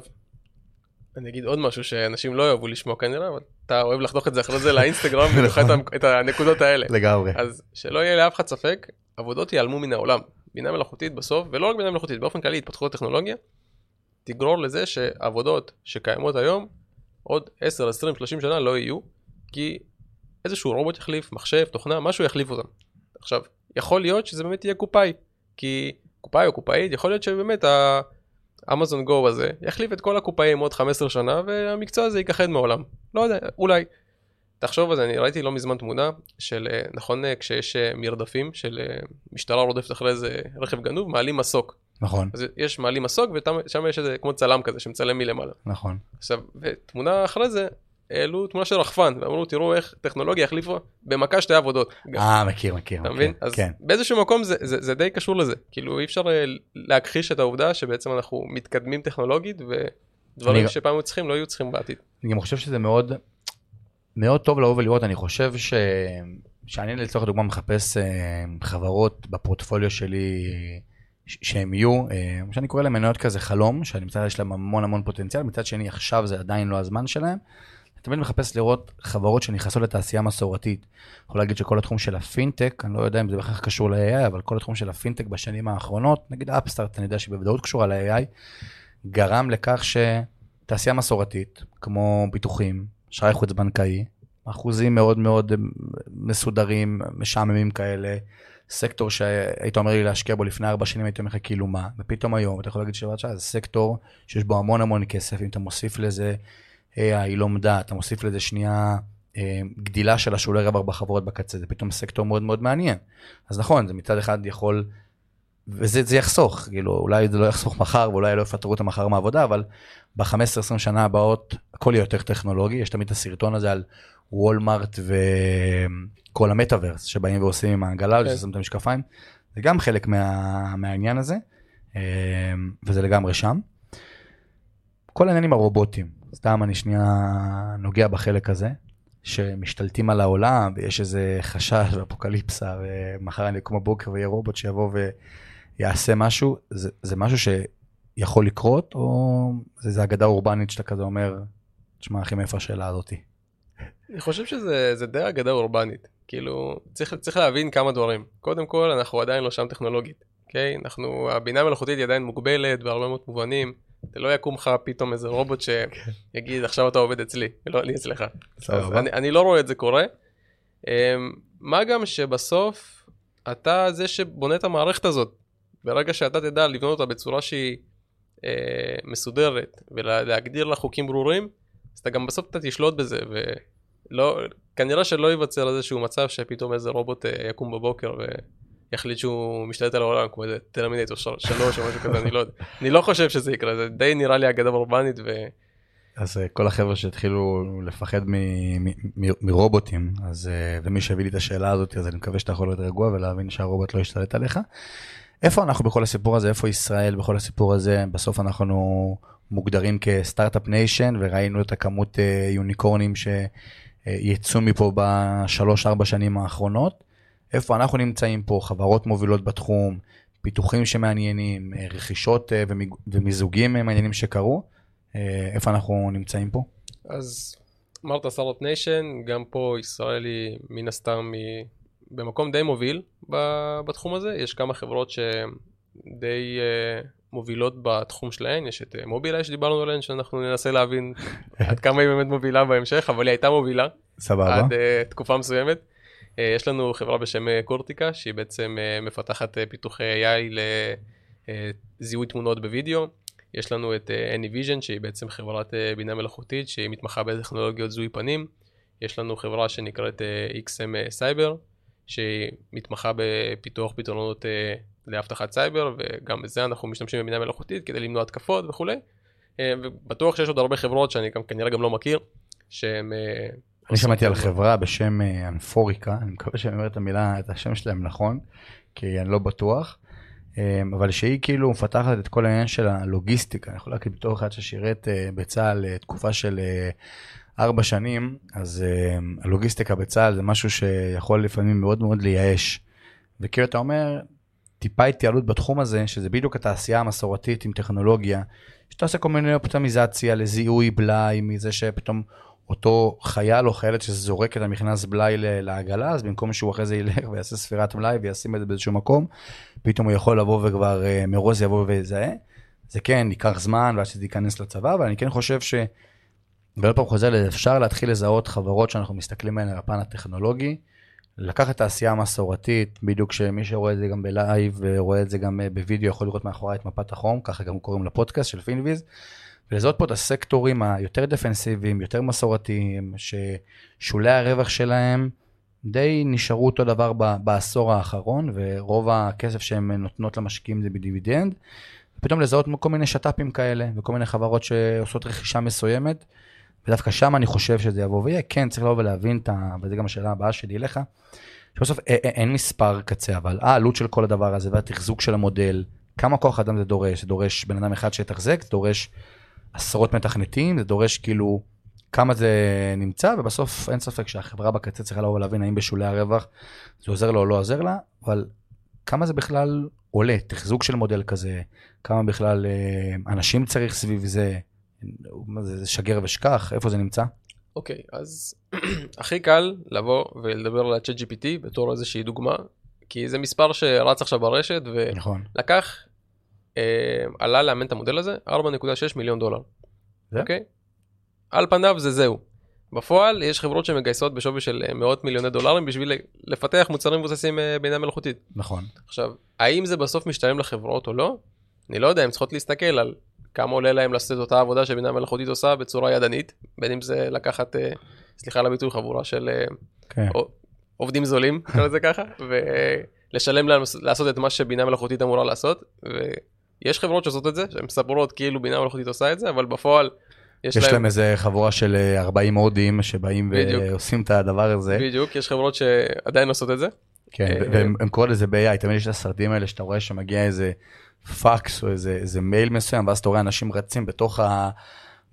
אני אגיד עוד משהו שאנשים לא יאהבו לשמוע כנראה, אבל אתה אוהב לחתוך את זה אחרי זה לאינסטגרם ולך את הנקודות האלה. לגמרי. אז שלא יהיה לאף אחד ספק, עבודות ייעלמו מן העולם. בינה מלאכותית בסוף, ולא רק בינה מלאכותית, באופן כללי התפתחות טכנולוגיה, תגרור לזה שעבודות שקיימות היום, עוד 10, 20, 30 שנה לא יהיו, כי איזשהו רובוט יחליף, מחשב, תוכנה, משהו יחליף אותם. עכשיו, יכול להיות שזה באמת יהיה קופאי, כי קופאי או קופאית, יכול להיות שבאמת האמזון גו הזה יחליף את כל הקופאים עוד 15 שנה, והמקצוע הזה ייכחד מעולם. לא יודע, אולי. תחשוב על זה, אני ראיתי לא מזמן תמונה של, אה, נכון, אה, כשיש אה, מרדפים של משטרה רודפת אחרי איזה רכב גנוב, מעלים מסוק. נכון. אז יש מעלים מסוק ושם יש איזה כמו צלם כזה שמצלם מלמעלה. נכון. עכשיו, ותמונה אחרי זה, העלו תמונה של רחפן, ואמרו תראו איך טכנולוגיה החליפה במכה שתי עבודות. אה, מכיר, מכיר. אתה מבין? אז כן. באיזשהו מקום זה, זה, זה די קשור לזה. כאילו אי אפשר להכחיש את העובדה שבעצם אנחנו מתקדמים טכנולוגית, ודברים אני... שפעם היו צריכים לא יהיו צריכים בעתיד. אני גם חושב שזה מאוד מאוד טוב לבוא ולראות, אני חושב ש... שאני לצורך הדוגמה מחפש uh, חברות בפורטפוליו שלי שהם יהיו, uh, שאני קורא להם מניות כזה חלום, שאני מצטער יש להם המון המון פוטנציאל, מצד שני עכשיו זה עדיין לא הזמן שלהם. אני תמיד מחפש לראות חברות שנכנסות לתעשייה מסורתית. יכול להגיד שכל התחום של הפינטק, אני לא יודע אם זה בכך קשור ל-AI, אבל כל התחום של הפינטק בשנים האחרונות, נגיד אפסטארט, אני יודע שבוודאות קשורה ל-AI, גרם לכך שתעשייה מסורתית, כמו ביטוחים, אשראי חוץ בנקאי, אחוזים מאוד מאוד מסודרים, משעממים כאלה, סקטור שהיית אומר לי להשקיע בו לפני ארבע שנים, הייתי אומר לך כאילו מה, ופתאום היום אתה יכול להגיד שבעת שעה זה סקטור שיש בו המון המון כסף, אם אתה מוסיף לזה AI, לומדה, אתה מוסיף לזה שנייה אה, גדילה של השולי רווח בחברות בקצה, זה פתאום סקטור מאוד מאוד מעניין. אז נכון, זה מצד אחד יכול, וזה יחסוך, כאילו אולי זה לא יחסוך מחר ואולי לא יפטרו אותם מחר מהעבודה, אבל ב-15-20 שנה הבאות הכל יהיה יותר טכנולוגי, יש תמיד את הסרטון הזה על וולמארט וכל המטאוורס שבאים ועושים עם העגלה, okay. ששמים את המשקפיים, זה גם חלק מה, מהעניין הזה, אמ, וזה לגמרי שם. כל העניין עם הרובוטים, סתם אני שנייה נוגע בחלק הזה, שמשתלטים על העולם ויש איזה חשש ואפוקליפסה ומחר אני אקום בבוקר ויהיה רובוט שיבוא ויעשה משהו, זה, זה משהו ש... יכול לקרות, או זה איזה אגדה אורבנית שאתה כזה אומר, תשמע אחי מאיפה השאלה הזאתי. אני חושב שזה די אגדה אורבנית. כאילו, צריך, צריך להבין כמה דברים. קודם כל, אנחנו עדיין לא שם טכנולוגית, אוקיי? אנחנו, הבינה המלאכותית היא עדיין מוגבלת בהרבה מאוד מובנים. זה לא יקום לך פתאום איזה רובוט שיגיד עכשיו אתה עובד אצלי, ולא אני אצלך. אני, אני לא רואה את זה קורה. אמ, מה גם שבסוף אתה זה שבונה את המערכת הזאת. ברגע שאתה תדע לבנות אותה בצורה שהיא אה, מסודרת ולהגדיר לה חוקים ברורים, אז אתה גם בסוף אתה תשלוט בזה, ולא, כנראה שלא ייווצר איזשהו מצב שפתאום איזה רובוט אה, יקום בבוקר ויחליט שהוא משתלט על העולם כמו איזה טרמינטור שלוש או משהו כזה, אני לא יודע. אני לא חושב שזה יקרה, זה די נראה לי אגדה אורבנית ו... אז אה, כל החבר'ה שהתחילו לפחד מרובוטים, אז, אה, ומי שהביא לי את השאלה הזאת, אז אני מקווה שאתה יכול להיות רגוע ולהבין שהרובוט לא ישתלט עליך. איפה אנחנו בכל הסיפור הזה? איפה ישראל בכל הסיפור הזה? בסוף אנחנו מוגדרים כסטארט-אפ ניישן, וראינו את הכמות יוניקורנים שיצאו מפה בשלוש-ארבע שנים האחרונות. איפה אנחנו נמצאים פה? חברות מובילות בתחום, פיתוחים שמעניינים, רכישות ומיזוגים מעניינים שקרו. אה, איפה אנחנו נמצאים פה? אז אמרת סטארט ניישן, גם פה ישראל היא מן הסתם היא במקום די מוביל בתחום הזה, יש כמה חברות שדי מובילות בתחום שלהן, יש את מובילאיי uh, שדיברנו עליהן, שאנחנו ננסה להבין עד כמה היא באמת מובילה בהמשך, אבל היא הייתה מובילה. סבבה. עד uh, תקופה מסוימת. Uh, יש לנו חברה בשם קורטיקה, שהיא בעצם uh, מפתחת uh, פיתוחי AI לזיהוי תמונות בווידאו. יש לנו את uh, AnyVision שהיא בעצם חברת uh, בינה מלאכותית שהיא מתמחה בטכנולוגיות זיהוי פנים. יש לנו חברה שנקראת uh, XM Cyber שהיא מתמחה בפיתוח פתרונות לאבטחת סייבר וגם בזה אנחנו משתמשים בבינה מלאכותית כדי למנוע התקפות וכולי. Uh, ובטוח שיש עוד הרבה חברות שאני גם, כנראה גם לא מכיר שהן... Uh, אני שמעתי על חברה בשם אנפוריקה, אני מקווה שאני אומר את המילה, את השם שלהם נכון, כי אני לא בטוח. אבל שהיא כאילו מפתחת את כל העניין של הלוגיסטיקה, אני יכול להגיד בתור אחד ששירת אה, בצה"ל אה, תקופה של אה, ארבע שנים, אז הלוגיסטיקה בצה"ל זה משהו שיכול לפעמים מאוד מאוד לייאש. וכאילו אתה אומר, טיפה התייעלות בתחום הזה, שזה בדיוק התעשייה המסורתית עם טכנולוגיה, שאתה עושה כל מיני אופטימיזציה לזיהוי בלאי, מזה שפתאום אותו חייל או חיילת שזורק את המכנס בלאי לעגלה, אז במקום שהוא אחרי זה ילך ויעשה ספירת מלאי וישים את זה באיזשהו מקום, פתאום הוא יכול לבוא וכבר uh, מראש יבוא ויזהה. זה כן, ייקח זמן ועד שזה ייכנס לצבא, אבל אני כן חושב ש... ועוד פעם חוזר, אפשר להתחיל לזהות חברות שאנחנו מסתכלים עליהן על הפן הטכנולוגי, לקחת את העשייה המסורתית, בדיוק שמי שרואה את זה גם ב live ורואה את זה גם אה, בווידאו יכול לראות מאחורי את מפת החום, ככה גם קוראים לפודקאסט של פינוויז. ולזהות פה את הסקטורים היותר דפנסיביים, יותר מסורתיים, ששולי הרווח שלהם די נשארו אותו דבר בעשור האחרון, ורוב הכסף שהן נותנות למשקיעים זה בדיבידנד. ופתאום לזהות כל מיני שת"פים כאלה, וכל מיני חברות שעושות רכישה מסוימת, ודווקא שם אני חושב שזה יבוא ויהיה. כן, צריך לבוא ולהבין את ה... וזו גם השאלה הבאה שלי אליך, שבסוף אין מספר קצה, אבל העלות של כל הדבר הזה והתחזוק של המודל, כמה כוח אדם זה דורש? זה דורש בן אדם אחד שיתחזק, זה דורש עשרות מתכנתים, זה דורש כאילו כמה זה נמצא, ובסוף אין ספק שהחברה בקצה צריכה לבוא ולהבין האם בשולי הרווח זה עוזר לה או לא עוזר לה, אבל כמה זה בכלל עולה, תחזוק של מודל כזה, כמה בכלל אה, אנשים צריך סביב זה, זה שגר ושכח, איפה זה נמצא? אוקיי, okay, אז הכי קל לבוא ולדבר על ה-chat GPT בתור איזושהי דוגמה, כי זה מספר שרץ עכשיו ברשת, נכון. ולקח אה, עלה לאמן את המודל הזה 4.6 מיליון דולר. אוקיי? על פניו זה זהו. בפועל יש חברות שמגייסות בשווי של אה, מאות מיליוני דולרים בשביל לפתח מוצרים מבוססים אה, בינה מלאכותית. נכון. עכשיו, האם זה בסוף משתלם לחברות או לא? אני לא יודע, הן צריכות להסתכל על כמה עולה להם לעשות את אותה עבודה שבינה מלאכותית עושה בצורה ידנית, בין אם זה לקחת, אה, סליחה על הביטוי, חבורה של כן. עובדים זולים, נקרא לזה ככה, ולשלם להם לעשות את מה שבינה מלאכותית אמורה לעשות, יש חברות שעושות את זה, שהן מספרות כאילו בינה מלאכותית עושה את זה, אבל בפועל יש, יש להם... להם איזה חבורה של 40 אה, הודים שבאים בדיוק. ועושים את הדבר הזה. בדיוק, יש חברות שעדיין עושות את זה. כן, אה, והם קוראים לזה ב-AI, תמיד יש את הסרטים האלה שאתה רואה שמגיע איזה פאקס או איזה, איזה מייל מסוים, ואז אתה רואה אנשים רצים בתוך, ה,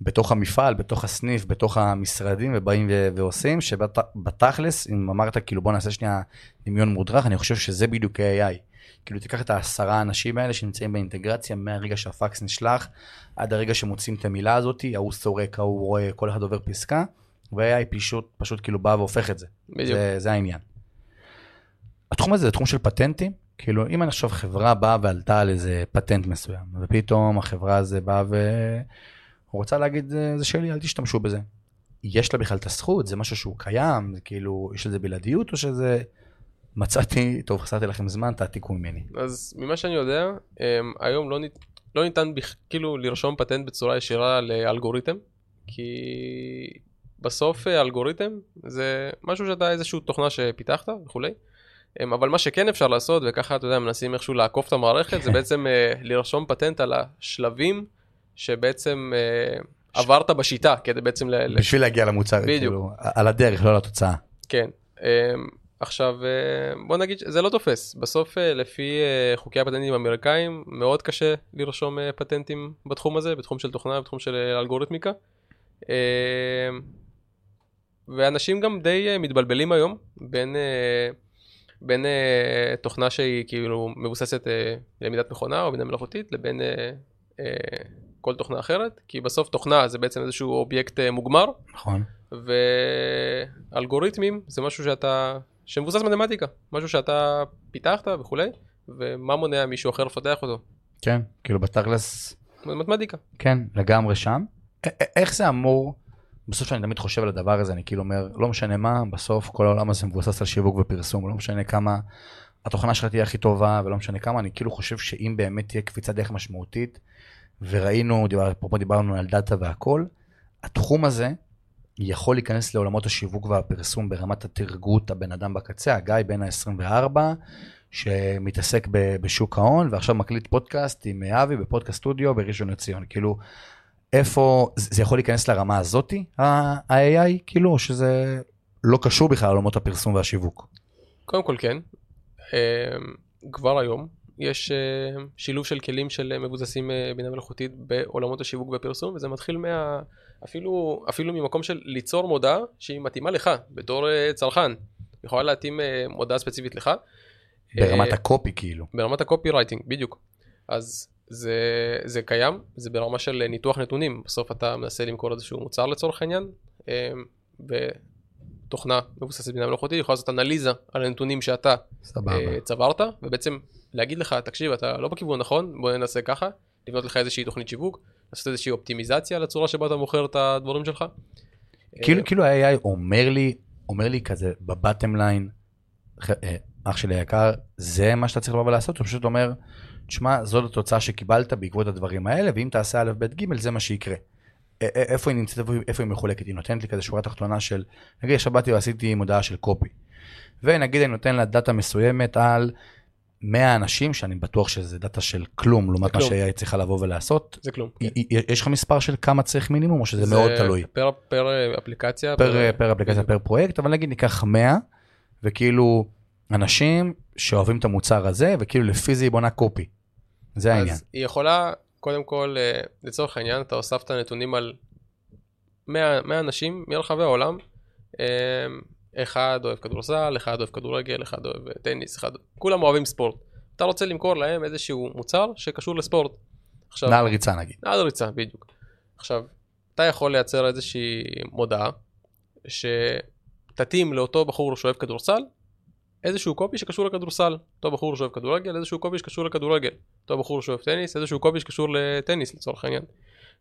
בתוך המפעל, בתוך הסניף, בתוך המשרדים, ובאים ו- ועושים, שבתכלס, אם אמרת כאילו בוא נעשה שנייה דמיון מודרך, אני חושב שזה בדיוק AI. כאילו תיקח את העשרה האנשים האלה שנמצאים באינטגרציה מהרגע שהפקס נשלח עד הרגע שמוצאים את המילה הזאת, ההוא סורק, ההוא רואה, כל אחד עובר פסקה, ו-AI פשוט, פשוט כאילו בא והופך את זה. בדיוק. זה, זה העניין. התחום הזה זה תחום של פטנטים, כאילו אם עכשיו חברה באה ועלתה על איזה פטנט מסוים, ופתאום החברה הזו באה ורוצה להגיד זה שלי, אל תשתמשו בזה. יש לה בכלל את הזכות, זה משהו שהוא קיים, זה כאילו, יש לזה בלעדיות או שזה מצאתי, טוב, חסרתי לכם זמן, תעתיקו ממני. אז ממה שאני יודע, אמ, היום לא, ניתן, לא ניתן בכ, כאילו לרשום פטנט בצורה ישירה לאלגוריתם, כי בסוף אה, אלגוריתם זה משהו שאתה איזושהי תוכנה שפיתחת וכולי. אמ, אבל מה שכן אפשר לעשות, וככה אתה יודע, מנסים איכשהו לעקוף את המערכת, זה בעצם uh, לרשום פטנט על השלבים שבעצם uh, עברת בשיטה, כדי בעצם... ל... בשביל להגיע למוצר, בדיוק. כאילו, על הדרך, לא לתוצאה. כן. Um, עכשיו, uh, בוא נגיד, זה לא תופס. בסוף, לפי חוקי הפטנטים האמריקאים, מאוד קשה לרשום פטנטים בתחום הזה, בתחום של תוכנה, בתחום של אלגוריתמיקה. Uh, ואנשים גם די מתבלבלים היום בין... בין uh, תוכנה שהיא כאילו מבוססת uh, למידת מכונה או בינה מלאכותית לבין uh, כל תוכנה אחרת, כי בסוף תוכנה זה בעצם איזשהו אובייקט מוגמר. נכון. ואלגוריתמים זה משהו שאתה, שמבוסס מתמטיקה, משהו שאתה פיתחת וכולי, ומה מונע מישהו אחר לפתח אותו. כן, כאילו בתכלס... מתמטיקה. כן, לגמרי שם. איך זה אמור... בסוף שאני תמיד חושב על הדבר הזה, אני כאילו אומר, לא משנה מה, בסוף כל העולם הזה מבוסס על שיווק ופרסום, לא משנה כמה התוכנה שלך תהיה הכי טובה, ולא משנה כמה, אני כאילו חושב שאם באמת תהיה קפיצת דרך משמעותית, וראינו, אפרופו דיברנו על דאטה והכל, התחום הזה יכול להיכנס לעולמות השיווק והפרסום ברמת התרגות הבן אדם בקצה, הגיא בן ה-24, שמתעסק בשוק ההון, ועכשיו מקליט פודקאסט עם אבי בפודקאסט סטודיו בראשון לציון. כאילו, איפה, זה יכול להיכנס לרמה הזאתי, ה-AI, כאילו, או שזה לא קשור בכלל לעולמות הפרסום והשיווק? קודם כל כן. אמ, כבר היום יש אה, שילוב של כלים של מבוססים אה, בינה מלאכותית בעולמות השיווק והפרסום, וזה מתחיל מה... אפילו, אפילו ממקום של ליצור מודעה שהיא מתאימה לך בתור אה, צרכן. יכולה להתאים מודעה ספציפית לך. ברמת הקופי כאילו. ברמת הקופי רייטינג, בדיוק. אז זה, זה קיים, זה ברמה של ניתוח נתונים, בסוף אתה מנסה למכור איזשהו מוצר לצורך העניין, אמ, ותוכנה מבוססת בינה מלאכותית יכולה לעשות אנליזה על הנתונים שאתה סבבה. אה, צברת, ובעצם להגיד לך, תקשיב, אתה לא בכיוון נכון, בוא ננסה ככה, לבנות לך איזושהי תוכנית שיווק, לעשות איזושהי אופטימיזציה לצורה שבה אתה מוכר את הדברים שלך. כאילו, אה, כאילו ה-AI אומר לי, אומר לי כזה בבטם ליין, אה, אח שלי היקר, זה מה שאתה צריך לבוא ולעשות, הוא פשוט אומר, תשמע, זאת התוצאה שקיבלת בעקבות הדברים האלה, ואם תעשה א', ב', ג', זה מה שיקרה. איפה היא נמצאת, איפה היא מחולקת? היא נותנת לי כזה שורה תחתונה של, נגיד עכשיו באתי ועשיתי מודעה של copy. ונגיד אני נותן לה דאטה מסוימת על 100 אנשים, שאני בטוח שזה דאטה של כלום, לעומת מה שהיא צריכה לבוא ולעשות. זה כלום. כן. יש לך מספר של כמה צריך מינימום, או שזה מאוד תלוי? פר, פר אפליקציה. פר, פר, פר אפליקציה, פר פרויקט, אבל נגיד ניקח 100, וכאילו אנשים שאוהבים את המוצר הזה, וכאילו לפי זה היא בונה copy. זה העניין. אז היא יכולה, קודם כל, אה, לצורך העניין, אתה הוספת נתונים על 100, 100 אנשים מרחבי העולם. אה, אחד אוהב כדורסל, אחד אוהב כדורגל, אחד אוהב אה, טניס, אחד... כולם אוהבים ספורט. אתה רוצה למכור להם איזשהו מוצר שקשור לספורט. עכשיו, נעל ריצה נגיד. נעל ריצה, בדיוק. עכשיו, אתה יכול לייצר איזושהי מודעה שתתאים לאותו בחור שאוהב כדורסל, איזשהו קופי שקשור לכדורסל, אותו בחור שאוהב כדורגל, איזשהו קופי שקשור לכדורגל, אותו בחור שאוהב טניס, איזשהו קופי שקשור לטניס לצורך העניין.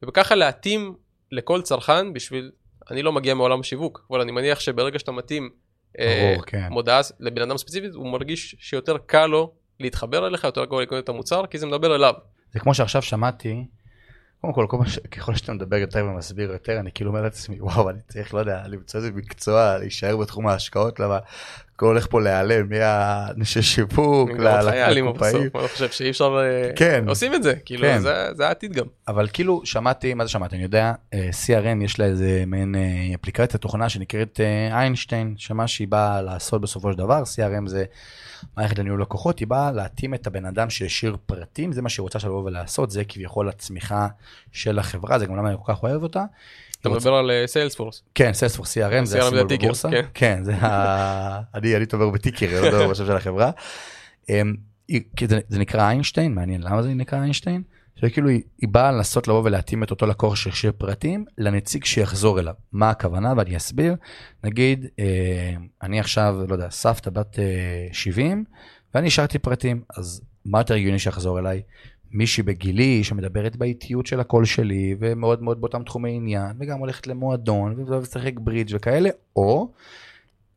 ובככה להתאים לכל צרכן בשביל, אני לא מגיע מעולם השיווק, אבל אני מניח שברגע שאתה מתאים אה, כן. מודעה לבן אדם ספציפית, הוא מרגיש שיותר קל לו להתחבר אליך, יותר קל לקנות את המוצר, כי זה מדבר אליו. זה כמו שעכשיו שמעתי, קודם כל, כל ש... ככל שאתה מדבר יותר ומסביר יותר, אני כאילו אומר לעצמי, וואו, אני צריך, לא יודע, למצוא איזה מקצוע, להישאר בתחום ההשקעות, למה הכל הולך פה להיעלם, מהאנשי שיווק, לקופאים. אני חושב שאי אפשר, אה, כן, עושים את זה, כאילו, כן. זה, זה העתיד גם. אבל כאילו, שמעתי, מה זה שמעתי, אני יודע, אה, CRM יש לה איזה מעין אה, אפליקציה, תוכנה שנקראת איינשטיין, שמה שהיא באה לעשות בסופו של דבר, CRM זה... מערכת לניהול לקוחות, היא באה להתאים את הבן אדם שהשאיר פרטים, זה מה שהיא רוצה לבוא ולעשות, זה כביכול הצמיחה של החברה, זה גם למה אני כל כך אוהב אותה. אתה מדבר על סיילספורס. אה, כן, סיילספורס CRM, זה הסימול בבורסה. כן, זה ה... אני תומר בטיקר, לא בשם של החברה. אמ, זה נקרא איינשטיין, מעניין למה זה נקרא איינשטיין? שכאילו היא, היא באה לנסות לבוא ולהתאים את אותו לקוח שהשאיר פרטים לנציג שיחזור אליו. מה הכוונה ואני אסביר. נגיד, אה, אני עכשיו, לא יודע, סבתא בת אה, 70 ואני השארתי פרטים, אז מה יותר הגיוני שיחזור אליי? מישהי בגילי שמדברת באיטיות של הקול שלי ומאוד מאוד באותם תחומי עניין וגם הולכת למועדון ולשחק ברידג' וכאלה, או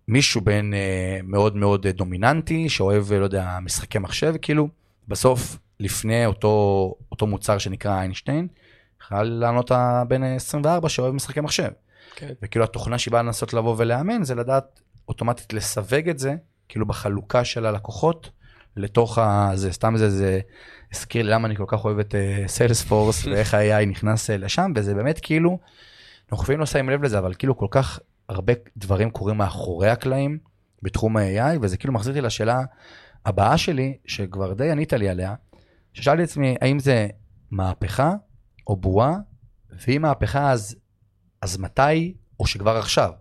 מישהו בין אה, מאוד מאוד דומיננטי, שאוהב, לא יודע, משחקי מחשב, כאילו, בסוף, לפני אותו, אותו מוצר שנקרא איינשטיין, יכול לענות הבן 24 שאוהב משחקי מחשב. כן. וכאילו התוכנה שהיא באה לנסות לבוא ולאמן, זה לדעת אוטומטית לסווג את זה, כאילו בחלוקה של הלקוחות, לתוך ה... זה סתם זה, זה הזכיר לי למה אני כל כך אוהב את סיילספורס, uh, ואיך ה-AI נכנס uh, לשם, וזה באמת כאילו, אנחנו חייבים לא שמים לב לזה, אבל כאילו כל כך הרבה דברים קורים מאחורי הקלעים בתחום ה-AI, וזה כאילו מחזיר אותי לשאלה הבאה שלי, שכבר די ענית לי עליה, ששאלתי את עצמי, האם זה מהפכה או בועה, ואם מהפכה אז, אז מתי, או שכבר עכשיו?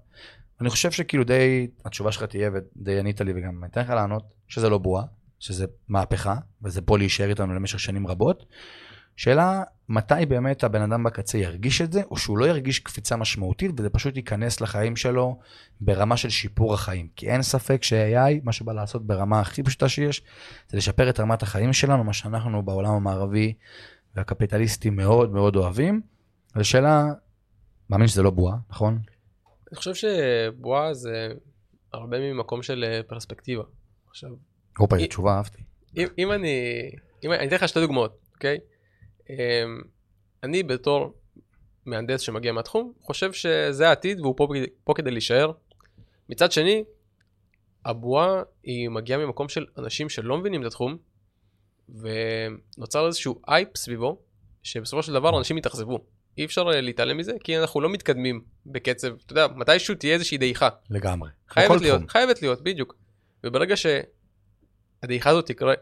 אני חושב שכאילו די, התשובה שלך תהיה, ודי ענית לי וגם אתן לך לענות, שזה לא בועה, שזה מהפכה, וזה פה להישאר איתנו למשך שנים רבות. שאלה, מתי באמת הבן אדם בקצה ירגיש את זה, או שהוא לא ירגיש קפיצה משמעותית, וזה פשוט ייכנס לחיים שלו ברמה של שיפור החיים. כי אין ספק ש-AI, מה שבא לעשות ברמה הכי פשוטה שיש, זה לשפר את רמת החיים שלנו, מה שאנחנו בעולם המערבי והקפיטליסטי מאוד מאוד אוהבים. זו שאלה, מאמין שזה לא בועה, נכון? אני חושב שבועה זה הרבה ממקום של אה, פרספקטיבה. עכשיו... הופה, תשובה אהבתי. אם, אם אני, אם אני אתן לך שתי דוגמאות, אוקיי? אמ, אני בתור מהנדס שמגיע מהתחום, חושב שזה העתיד והוא פה, פה כדי להישאר. מצד שני, הבועה היא מגיעה ממקום של אנשים שלא מבינים את התחום, ונוצר איזשהו אייפ סביבו, שבסופו של דבר אנשים יתאכזבו. אי אפשר אה, להתעלם מזה, כי אנחנו לא מתקדמים בקצב, אתה יודע, מתישהו תהיה איזושהי דעיכה. לגמרי. חייבת להיות, תחום. חייבת להיות, בדיוק. וברגע שהדעיכה הזאת תקרה,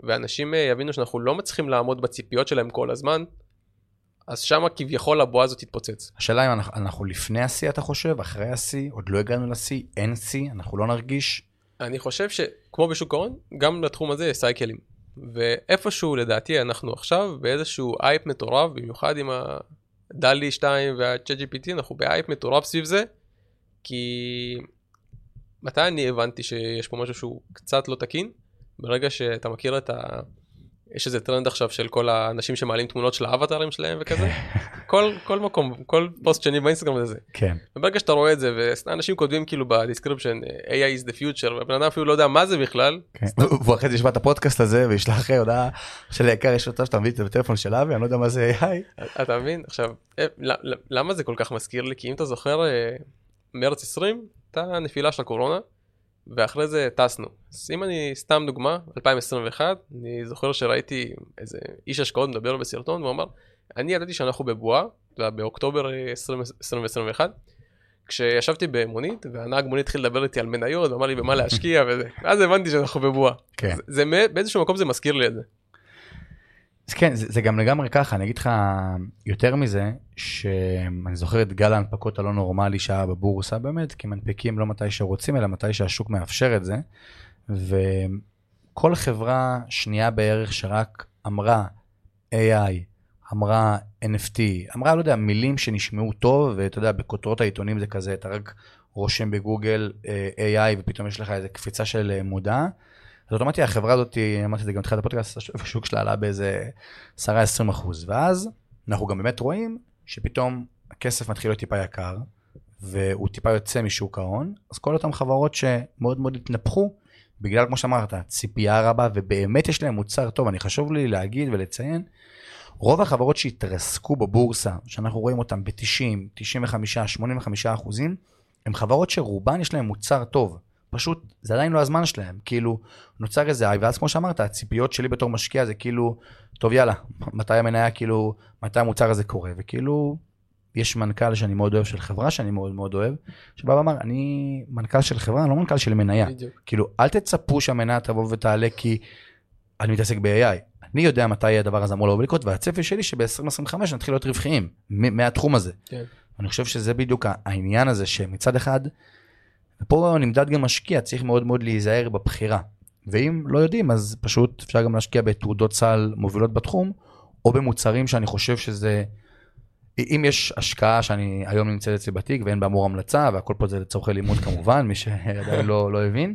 ואנשים אה, יבינו שאנחנו לא מצליחים לעמוד בציפיות שלהם כל הזמן, אז שמה כביכול הבועה הזאת תתפוצץ. השאלה אם אנחנו, אנחנו לפני השיא אתה חושב, אחרי השיא, עוד לא הגענו לשיא, אין שיא, אנחנו לא נרגיש. אני חושב שכמו בשוק ההון, גם לתחום הזה יש סייקלים. ואיפשהו לדעתי אנחנו עכשיו באיזשהו הייפ מטורף, במיוחד עם ה DALL-E 2 וה-ChatGPT, אנחנו בהייפ מטורף סביב זה, כי מתי אני הבנתי שיש פה משהו שהוא קצת לא תקין? ברגע שאתה מכיר את ה... יש איזה טרנד עכשיו של כל האנשים שמעלים תמונות של האבטרים שלהם וכזה. כל, כל מקום, כל פוסט שני באינסטגרם זה. כן. וברגע שאתה רואה את זה, ואנשים כותבים כאילו ב description, AI is the future, ובן אדם אפילו לא יודע מה זה בכלל. כן. והוא אחרי זה ישמע את הפודקאסט הזה וישלח הודעה של היקר יש אותה שאתה מביא את זה בטלפון של אבי, אני לא יודע מה זה AI. אתה מבין? עכשיו, אה, למה זה כל כך מזכיר לי? כי אם אתה זוכר, אה, מרץ 20, הייתה נפילה של הקורונה. ואחרי זה טסנו. אז אם אני, סתם דוגמה, 2021, אני זוכר שראיתי איזה איש השקעות מדבר בסרטון, והוא אמר, אני ידעתי שאנחנו בבועה, באוקטובר 2021, כשישבתי במונית, והנהג מונית התחיל לדבר איתי על מניות, ואמר לי במה להשקיע וזה, אז הבנתי שאנחנו בבועה. כן. זה, זה, באיזשהו מקום זה מזכיר לי את זה. אז כן, זה, זה גם לגמרי ככה, אני אגיד לך יותר מזה, שאני זוכר את גל ההנפקות הלא נורמלי שהיה בבורסה באמת, כי מנפיקים לא מתי שרוצים, אלא מתי שהשוק מאפשר את זה. וכל חברה שנייה בערך שרק אמרה AI, אמרה NFT, אמרה, לא יודע, מילים שנשמעו טוב, ואתה יודע, בכותרות העיתונים זה כזה, אתה רק רושם בגוגל אה, AI ופתאום יש לך איזה קפיצה של אה, מודעה. אז אוטומטי החברה הזאת, אמרתי את זה גם בתחילת הפודקאסט, השוק שלה עלה באיזה 10-20 אחוז, ואז אנחנו גם באמת רואים שפתאום הכסף מתחיל להיות טיפה יקר, והוא טיפה יוצא משוק ההון, אז כל אותן חברות שמאוד מאוד התנפחו, בגלל, כמו שאמרת, ציפייה רבה, ובאמת יש להם מוצר טוב, אני חשוב לי להגיד ולציין, רוב החברות שהתרסקו בבורסה, שאנחנו רואים אותן ב-90, 95, 85 אחוזים, הן חברות שרובן יש להן מוצר טוב. פשוט, זה עדיין לא הזמן שלהם. כאילו, נוצר איזה איי, ואז כמו שאמרת, הציפיות שלי בתור משקיע זה כאילו, טוב יאללה, מתי המניה, כאילו, מתי המוצר הזה קורה, וכאילו, יש מנכ"ל שאני מאוד אוהב של חברה שאני מאוד מאוד אוהב, שבא ואמר, אני מנכ"ל של חברה, אני לא מנכ"ל של מניה. בדיוק. כאילו, אל תצפו שהמניה תבוא ותעלה כי אני מתעסק ב-AI. אני יודע מתי הדבר הזה אמור לבוא לקרות, והצפי שלי שב-2025 נתחיל להיות רווחיים מהתחום הזה. כן. אני חושב שזה בדיוק העניין הזה, שמצד אחד, ופה נמדד גם משקיע, צריך מאוד מאוד להיזהר בבחירה. ואם לא יודעים, אז פשוט אפשר גם להשקיע בתעודות סל מובילות בתחום, או במוצרים שאני חושב שזה... אם יש השקעה שאני היום נמצאת אצלי בתיק ואין באמור המלצה, והכל פה זה לצורכי לימוד כמובן, מי שעדיין לא, לא הבין,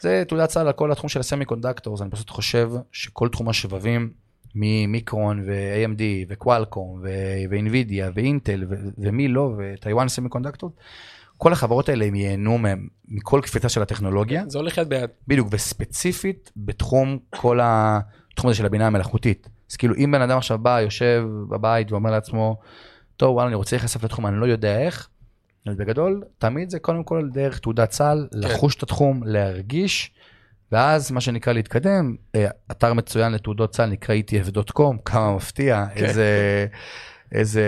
זה תעודת סל על כל התחום של הסמי קונדקטור, אני פשוט חושב שכל תחום השבבים, ממיקרון ו-AMD וקוואלקום ואינווידיה ואינטל ומי לא, וטיוואן סמי קונדקטור, כל החברות האלה הם ייהנו מהם, מכל קפיצה של הטכנולוגיה. זה הולך יד ביד. בדיוק, וספציפית בתחום כל התחום הזה של הבינה המלאכותית. אז כאילו אם בן אדם עכשיו בא, יושב בבית ואומר לעצמו, טוב וואלה אני רוצה להיחשף לתחום, אני לא יודע איך, אז בגדול תמיד זה קודם כל דרך תעודת סל, כן. לחוש את התחום, להרגיש, ואז מה שנקרא להתקדם, אה, אתר מצוין לתעודות סל נקרא etf.com, כמה מפתיע, כן. איזה, איזה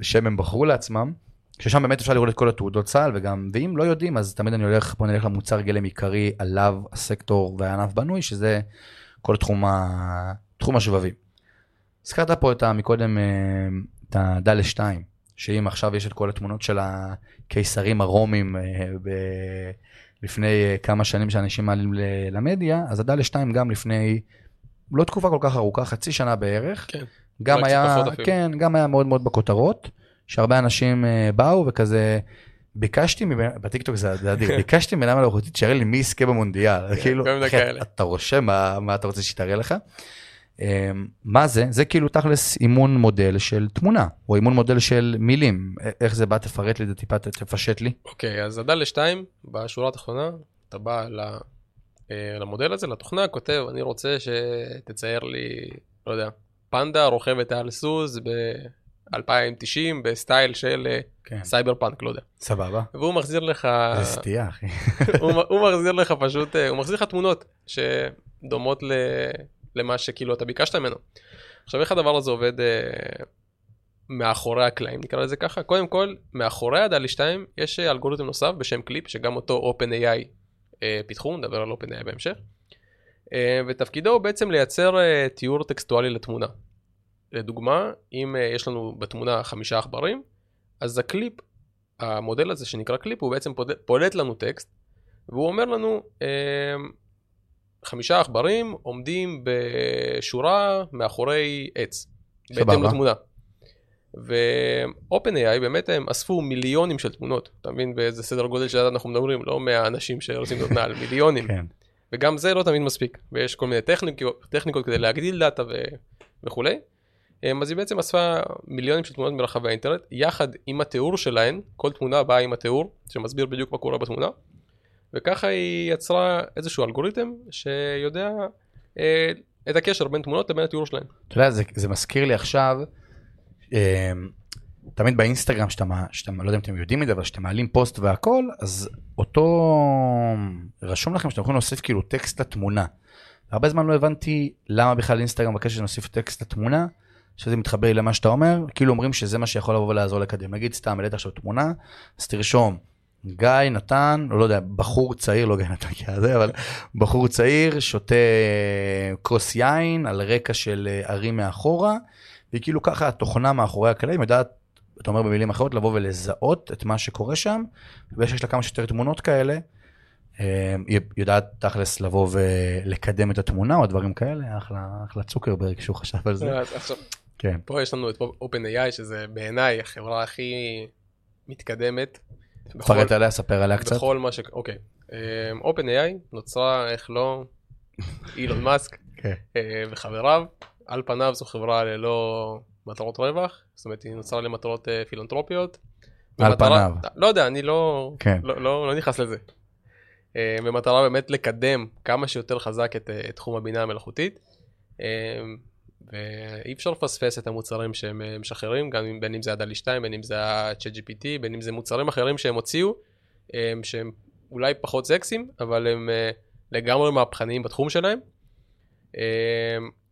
שם הם בחרו לעצמם. ששם באמת אפשר לראות את כל התעודות צה"ל וגם ואם לא יודעים אז תמיד אני הולך בוא נלך למוצר גלם עיקרי עליו הסקטור והענף בנוי שזה כל תחום, ה... תחום השבבים. הזכרת פה את מקודם אה, את הדל 2 שאם עכשיו יש את כל התמונות של הקיסרים הרומים אה, ב... לפני אה, כמה שנים שאנשים מעלים למדיה אז הדל 2 גם לפני לא תקופה כל כך ארוכה חצי שנה בערך. כן. גם היה, כן, גם היה מאוד מאוד בכותרות. שהרבה אנשים uh, באו וכזה, ביקשתי, בטיקטוק זה אדיר, ביקשתי מבינה מלאכותית שיראה לי מי יזכה במונדיאל, כאילו, אתה רושם מה, אתה רוצה שתראה לך. Um, מה זה? זה כאילו תכלס אימון מודל של תמונה, או אימון מודל של מילים. איך זה בא? תפרט לי את זה טיפה, תפשט לי. אוקיי, אז ה DALL-E 2, בשורה התחתונה, אתה בא אה, למודל הזה, לתוכנה, כותב, אני רוצה שתצייר לי, לא יודע, פנדה רוכבת על סוס ב-2090 בסטייל של אה, כן. סייבר פאנק, לא יודע. סבבה. והוא מחזיר לך... זה סטייה, אחי. הוא, הוא מחזיר לך פשוט, אה, הוא מחזיר לך תמונות שדומות ל... למה שכאילו אתה ביקשת ממנו. עכשיו איך הדבר הזה עובד uh, מאחורי הקלעים נקרא לזה ככה קודם כל מאחורי ה DALL-E 2 יש אלגוריתם נוסף בשם קליפ שגם אותו OpenAI uh, פיתחו נדבר על OpenAI בהמשך. ותפקידו הוא בעצם לייצר תיאור טקסטואלי לתמונה. לדוגמה, אם uh, יש לנו בתמונה חמישה עכברים, אז הקליפ, המודל הזה שנקרא קליפ, הוא בעצם פולט לנו טקסט, והוא אומר לנו, uh, חמישה עכברים עומדים בשורה מאחורי עץ, בהתאם לתמונה. ו-OpenAI באמת הם אספו מיליונים של תמונות, אתה מבין באיזה סדר גודל של אנחנו מדברים, לא מהאנשים שרוצים להיות נעל, מיליונים. כן. וגם זה לא תמיד מספיק, ויש כל מיני טכניקות, טכניקות כדי להגדיל דאטה ו... וכולי. אמ, אז היא בעצם אספה מיליונים של תמונות מרחבי האינטרנט, יחד עם התיאור שלהן, כל תמונה באה עם התיאור, שמסביר בדיוק מה קורה בתמונה, וככה היא יצרה איזשהו אלגוריתם שיודע אה, את הקשר בין תמונות לבין התיאור שלהן. אתה יודע, זה, זה מזכיר לי עכשיו, אה, תמיד באינסטגרם, שאתה, שאתה, לא יודע אם אתם יודעים את זה, אבל כשאתם מעלים פוסט והכל, אז אותו, רשום לכם שאתם יכולים להוסיף כאילו טקסט לתמונה. הרבה זמן לא הבנתי למה בכלל אינסטגרם מבקש שנוסיף טקסט לתמונה. שזה מתחבר למה שאתה אומר, כאילו אומרים שזה מה שיכול לבוא ולעזור לקדם. נגיד סתם, העלית עכשיו תמונה, אז תרשום, גיא נתן, לא, יודע, בחור צעיר, לא גיא נתן כזה, אבל בחור צעיר שותה כוס יין על רקע של אה, ערים מאחורה, וכאילו ככה התוכנה מאחורי הקלעים יודעת, אתה אומר במילים אחרות, לבוא ולזהות את מה שקורה שם, ושיש לה כמה שיותר תמונות כאלה, אה, היא יודעת תכלס לבוא ולקדם את התמונה או דברים כאלה, אחלה, אחלה צוקרברג שהוא חשב על זה. כן. פה יש לנו את OpenAI שזה בעיניי החברה הכי מתקדמת. תפרט עליה, ספר עליה קצת. בכל מה ש... אוקיי. אמ, OpenAI נוצרה, איך לא, אילון מאסק כן. אה, וחבריו. על פניו זו חברה ללא מטרות רווח, זאת אומרת היא נוצרה למטרות אה, פילנטרופיות. על פניו. לא יודע, אני לא, כן. לא, לא, לא נכנס לזה. אה, במטרה באמת לקדם כמה שיותר חזק את, את תחום הבינה המלאכותית. ואי אפשר לפספס את המוצרים שהם אה, משחררים, גם בין אם זה הדלי 2, בין אם זה ה-chat GPT, בין אם זה מוצרים אחרים שהם הוציאו, אה, שהם אולי פחות סקסיים, אבל הם אה, לגמרי מהפכניים בתחום שלהם.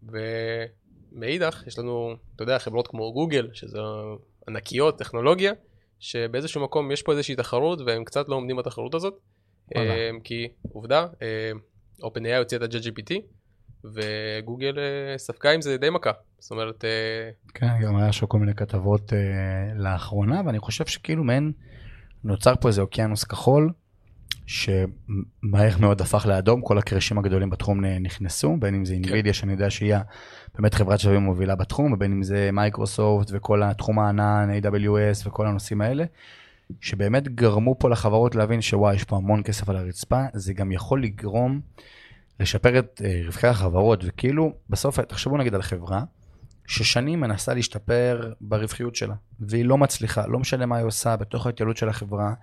ומאידך, יש לנו, אתה יודע, חברות כמו גוגל, שזה ענקיות, טכנולוגיה, שבאיזשהו מקום יש פה איזושהי תחרות והם קצת לא עומדים בתחרות הזאת. כי עובדה, OpenAI הוציאה את ה-JGPT, וגוגל אה, ספגה עם זה די מכה. זאת אומרת... אה, כן, גם היה שם כל מיני כתבות uh, לאחרונה, ואני חושב שכאילו מעין נוצר פה איזה אוקיינוס כחול, שמהר מאוד הפך לאדום, כל הקרשים הגדולים בתחום נכנסו, בין אם זה אינווידיה, כן. שאני יודע שהיא באמת חברת שבבים מובילה בתחום, ובין אם זה מייקרוסופט וכל התחום הענן, AWS וכל הנושאים האלה. שבאמת גרמו פה לחברות להבין שוואי, יש פה המון כסף על הרצפה, זה גם יכול לגרום לשפר את uh, רווחי החברות, וכאילו, בסוף, תחשבו נגיד על חברה, ששנים מנסה להשתפר ברווחיות שלה, והיא לא מצליחה, לא משנה מה היא עושה בתוך ההתייעלות של החברה,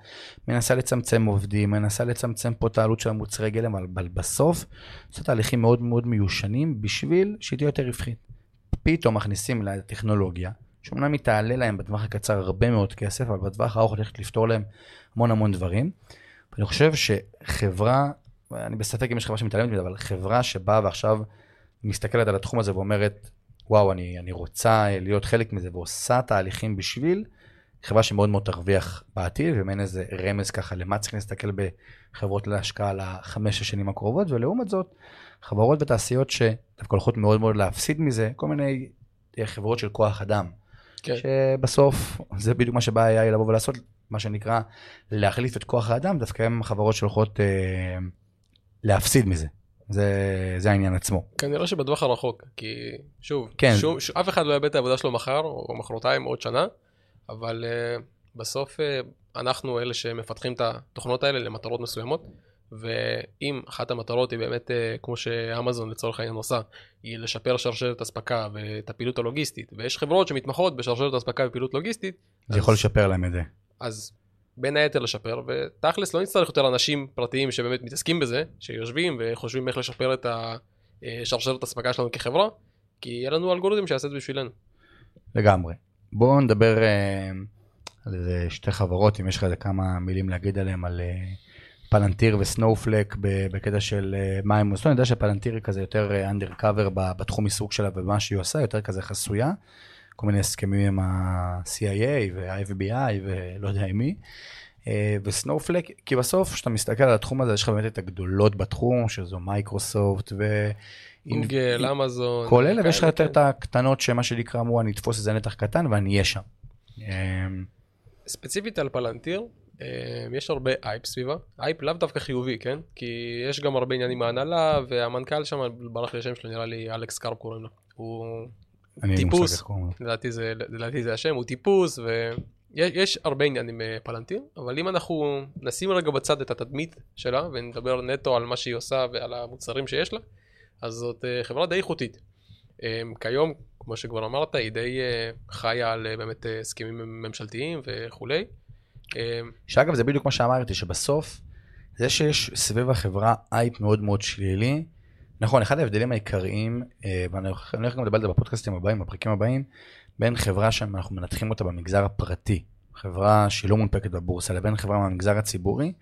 מנסה לצמצם עובדים, מנסה לצמצם פה את העלות של המוצרי גלם, אבל בסוף עושה תהליכים מאוד מאוד מיושנים בשביל שהיא תהיה יותר רווחית. פתאום מכניסים לה טכנולוגיה, שאומנם היא תעלה להם בטווח הקצר הרבה מאוד כסף, אבל בטווח הארוך הולכת לפתור להם המון המון דברים. ואני חושב שחברה, אני בספק אם יש חברה שמתעלמת מזה, אבל חברה שבאה ועכשיו מסתכלת על התחום הזה ואומרת, וואו, אני, אני רוצה להיות חלק מזה ועושה תהליכים בשביל, חברה שמאוד מאוד תרוויח בעתיד, ומעין איזה רמז ככה למה צריך להסתכל בחברות להשקעה לחמש השנים הקרובות, ולעומת זאת, חברות ותעשיות שדווקא הולכות מאוד מאוד להפסיד מזה, כל מיני אה, חברות של כוח אדם. כן. שבסוף זה בדיוק מה שבא היה לבוא ולעשות, מה שנקרא להחליף את כוח האדם, דווקא הם חברות שהולכות אה, להפסיד מזה. זה, זה העניין עצמו. כנראה שבטווח הרחוק, כי שוב, כן. שום, ש... אף אחד לא יאבד את העבודה שלו מחר או מחרתיים או עוד שנה, אבל uh, בסוף uh, אנחנו אלה שמפתחים את התוכנות האלה למטרות מסוימות, ואם אחת המטרות היא באמת, uh, כמו שאמזון לצורך העניין עושה, היא לשפר שרשרת אספקה ואת הפעילות הלוגיסטית, ויש חברות שמתמחות בשרשרת אספקה ופעילות לוגיסטית. זה אז, יכול לשפר להם את זה. אז בין היתר לשפר, ותכלס לא נצטרך יותר אנשים פרטיים שבאמת מתעסקים בזה, שיושבים וחושבים איך לשפר את השרשרת אספקה שלנו כחברה, כי יהיה לנו אלגוריתם שיעשה את זה בשבילנו. לגמרי. בואו נדבר uh, על איזה שתי חברות, אם יש לך איזה כמה מילים להגיד עליהן, על uh, פלנטיר וסנואופלק בקטע של מה הם עושים. אני יודע שפלנטיר היא כזה יותר undercover בתחום עיסוק שלה ובמה שהיא עושה, יותר כזה חסויה. כל מיני הסכמים עם ה-CIA וה-FBI ולא יודע עם מי. אה, וסנופלייק, כי בסוף כשאתה מסתכל על התחום הזה, יש לך באמת את הגדולות בתחום, שזו מייקרוסופט ו... גוגל, אמזון. כל אלה, ויש לך יותר כן. את הקטנות שמה שנקרא אמרו, אני אתפוס איזה נתח קטן ואני אהיה שם. אה, ספציפית על פלנטיר, אה, יש הרבה אייפ סביבה, אייפ לאו דווקא חיובי, כן? כי יש גם הרבה עניינים מההנהלה, והמנכ"ל שם, ברח לי השם שלו, נראה לי אלכס קרפ קוראים לו. הוא טיפוס, לדעתי זה, לדעתי זה השם, הוא טיפוס, ויש הרבה עניינים אה, פלנטיר, אבל אם אנחנו נשים רגע בצד את התדמית שלה, ונדבר נטו על מה שהיא עושה ועל המוצרים שיש לה, אז זאת אה, חברה די איכותית. אה, כיום, כמו שכבר אמרת, היא די חיה על באמת הסכמים ממשלתיים וכולי. שאגב, זה בדיוק מה שאמרתי, שבסוף, זה שיש סביב החברה אייפ מאוד מאוד שלילי, נכון, אחד ההבדלים העיקריים, אה, ואני הולך גם לדבר על זה בפודקאסטים הבאים, בפרקים הבאים, בין חברה שאנחנו מנתחים אותה במגזר הפרטי, חברה שהיא לא מונפקת בבורסה, לבין חברה מהמגזר הציבורי,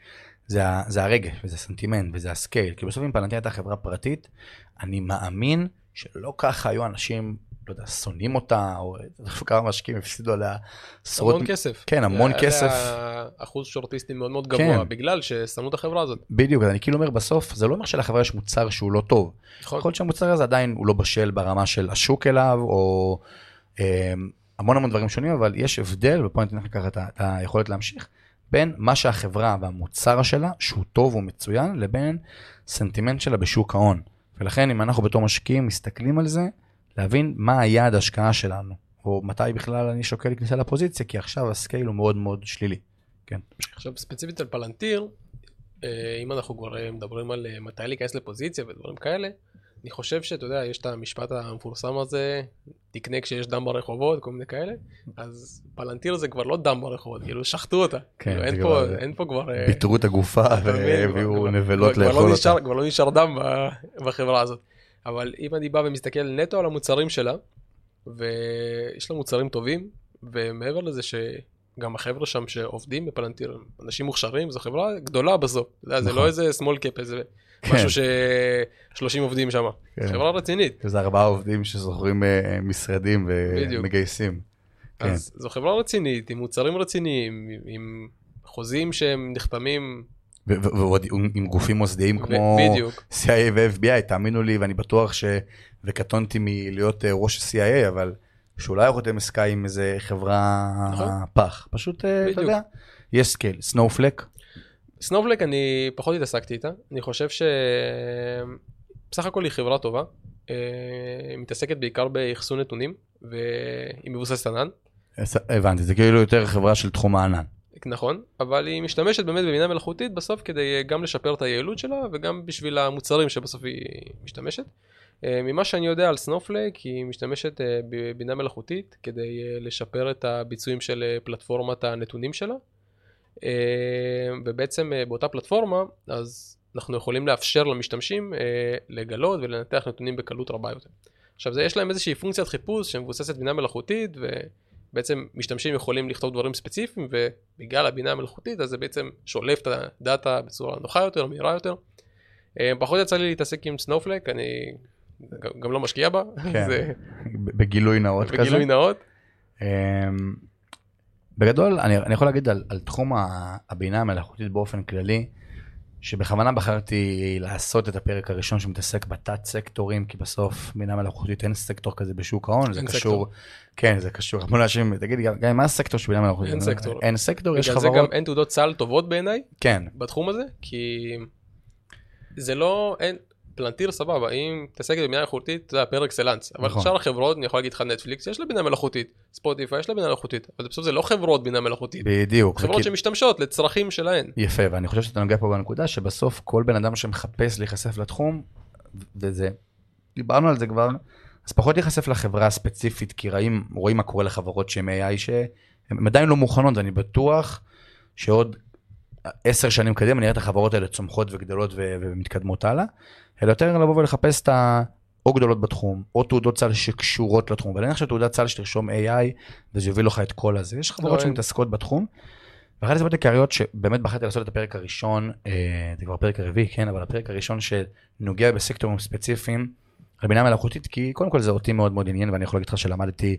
זה, זה הרגש, וזה סנטימנט, וזה ה-scale. כי בסוף אם פלנטיר הייתה חברה פרטית, אני מאמין שלא ככה היו אנשים לא יודע, שונאים אותה, או כמה משקיעים הפסידו עליה עשרות... המון כסף. כן, המון כסף. היה אחוז שורטיסטים מאוד מאוד גבוה, כן. בגלל ששמו את החברה הזאת. בדיוק, אני כאילו אומר בסוף, זה לא אומר שלחברה יש מוצר שהוא לא טוב. נכון. יכול להיות שהמוצר הזה עדיין הוא לא בשל ברמה של השוק אליו, או אה, המון המון דברים שונים, אבל יש הבדל, ופה אני אתן לך ככה את היכולת להמשיך, בין מה שהחברה והמוצר שלה, שהוא טוב ומצוין, לבין סנטימנט שלה בשוק ההון. ולכן אם אנחנו בתור משקיעים מסתכלים על זה, להבין מה היעד ההשקעה שלנו, או מתי בכלל אני שוקל כניסה לפוזיציה, כי עכשיו ה-scale הוא מאוד מאוד שלילי. כן. עכשיו ספציפית על פלנטיר, אה, אם אנחנו כבר אה, מדברים על אה, מתי להיכנס לפוזיציה ודברים כאלה, אני חושב שאתה יודע, יש את המשפט המפורסם הזה, תקנה כשיש דם ברחובות, כל מיני כאלה, אז פלנטיר זה כבר לא דם ברחובות, כאילו שחטו אותה. כן, כאילו, אין, פה, אין פה כבר... ביתרו את הגופה והביאו נבלות לאכול לה אותה. כבר לא נשאר דם בחברה הזאת. אבל אם אני בא ומסתכל נטו על המוצרים שלה, ויש לה מוצרים טובים, ומעבר לזה שגם החבר'ה שם שעובדים בפלנטיר, אנשים מוכשרים, זו חברה גדולה בסוף, נכון. זה לא נכון. איזה small cap, איזה כן. משהו ש-30 עובדים שם, כן. חברה רצינית. זה ארבעה עובדים שזוכרים uh, משרדים ומגייסים. כן. אז זו חברה רצינית, עם מוצרים רציניים, עם חוזים שהם נחתמים ועוד עם גופים מוסדיים כמו CIA ו-FBI, תאמינו לי, ואני בטוח ש... וקטונתי מלהיות אה, ראש ה-CIA, אבל שאולי הוא חותם עסקה עם איזה חברה נכון. פח. פשוט, אה, אתה יודע, יש scale. סנופלייק? סנופלייק אני פחות התעסקתי איתה. אני חושב ש... בסך הכל היא חברה טובה. היא אה, מתעסקת בעיקר באחסון נתונים, והיא מבוססת ענן. הבנתי, זה כאילו יותר חברה של תחום הענן. נכון, אבל היא משתמשת באמת בבינה מלאכותית בסוף כדי גם לשפר את היעילות שלה וגם בשביל המוצרים שבסוף היא משתמשת. אה, ממה שאני יודע על סנופלייק, היא משתמשת אה, בבינה מלאכותית כדי אה, לשפר את הביצועים של פלטפורמת הנתונים שלה. ובעצם באותה פלטפורמה, אז אנחנו יכולים לאפשר למשתמשים לגלות ולנתח נתונים בקלות רבה יותר. עכשיו, זה, יש להם איזושהי פונקציית חיפוש שמבוססת בינה מלאכותית, ובעצם משתמשים יכולים לכתוב דברים ספציפיים, ובגלל הבינה המלאכותית, אז זה בעצם שולף את הדאטה בצורה נוחה יותר, מהירה יותר. פחות יצא לי להתעסק עם סנופלייק, אני גם לא משקיע בה. כן, זה... בגילוי נאות כזה. בגילוי נאות. אמ, בגדול, אני, אני יכול להגיד על, על תחום הבינה המלאכותית באופן כללי, שבכוונה בחרתי לעשות את הפרק הראשון שמתעסק בתת סקטורים, כי בסוף בינה מלאכותית אין סקטור כזה בשוק ההון, זה קשור, סקטור. כן זה קשור, המון אנשים, תגיד גם, מה הסקטור של בינה מלאכותית? אין סקטור. אין סקטור, יש חברות. בגלל זה גם אין תעודות סל טובות בעיניי, כן. בתחום הזה, כי זה לא, אין, פלנטיר סבבה, אם מתעסקת בבינה מלאכותית, אתה יודע, par excellence. אבל נכון. שאר החברות, אני יכול להגיד לך נטפליקס, יש לה בינה מלאכותית, ספוטיפיי יש לה בינה מלאכותית, אבל בסוף זה לא חברות בינה מלאכותית. בדיוק. חברות שמשתמשות לצרכים שלהן. יפה, ואני חושב שאתה נוגע פה בנקודה שבסוף כל בן אדם שמחפש להיחשף לתחום, וזה, דיברנו על זה כבר, אז פחות להיחשף לחברה הספציפית, כי רואים, רואים מה קורה לחברות שהן AI, שהן עדיין לא מוכנות, ואני בטוח שעוד עשר שנים קדימה נראה את החברות האלה צומחות וגדלות ומתקדמות הלאה. אלא יותר לבוא ולחפש את ה... או גדולות בתחום, או תעודות סל שקשורות לתחום, אבל אין עכשיו תעודת סל שתרשום AI וזה יוביל לך את כל הזה. יש חברות לא, שמתעסקות בתחום. ואחת הסיבות העיקריות שבאמת בחרתי לעשות את הפרק הראשון, אה, זה כבר הפרק הרביעי, כן, אבל הפרק הראשון שנוגע בסקטורים ספציפיים על בינה מלאכותית, כי קודם כל זה אותי מאוד מאוד עניין, ואני יכול להגיד לך שלמדתי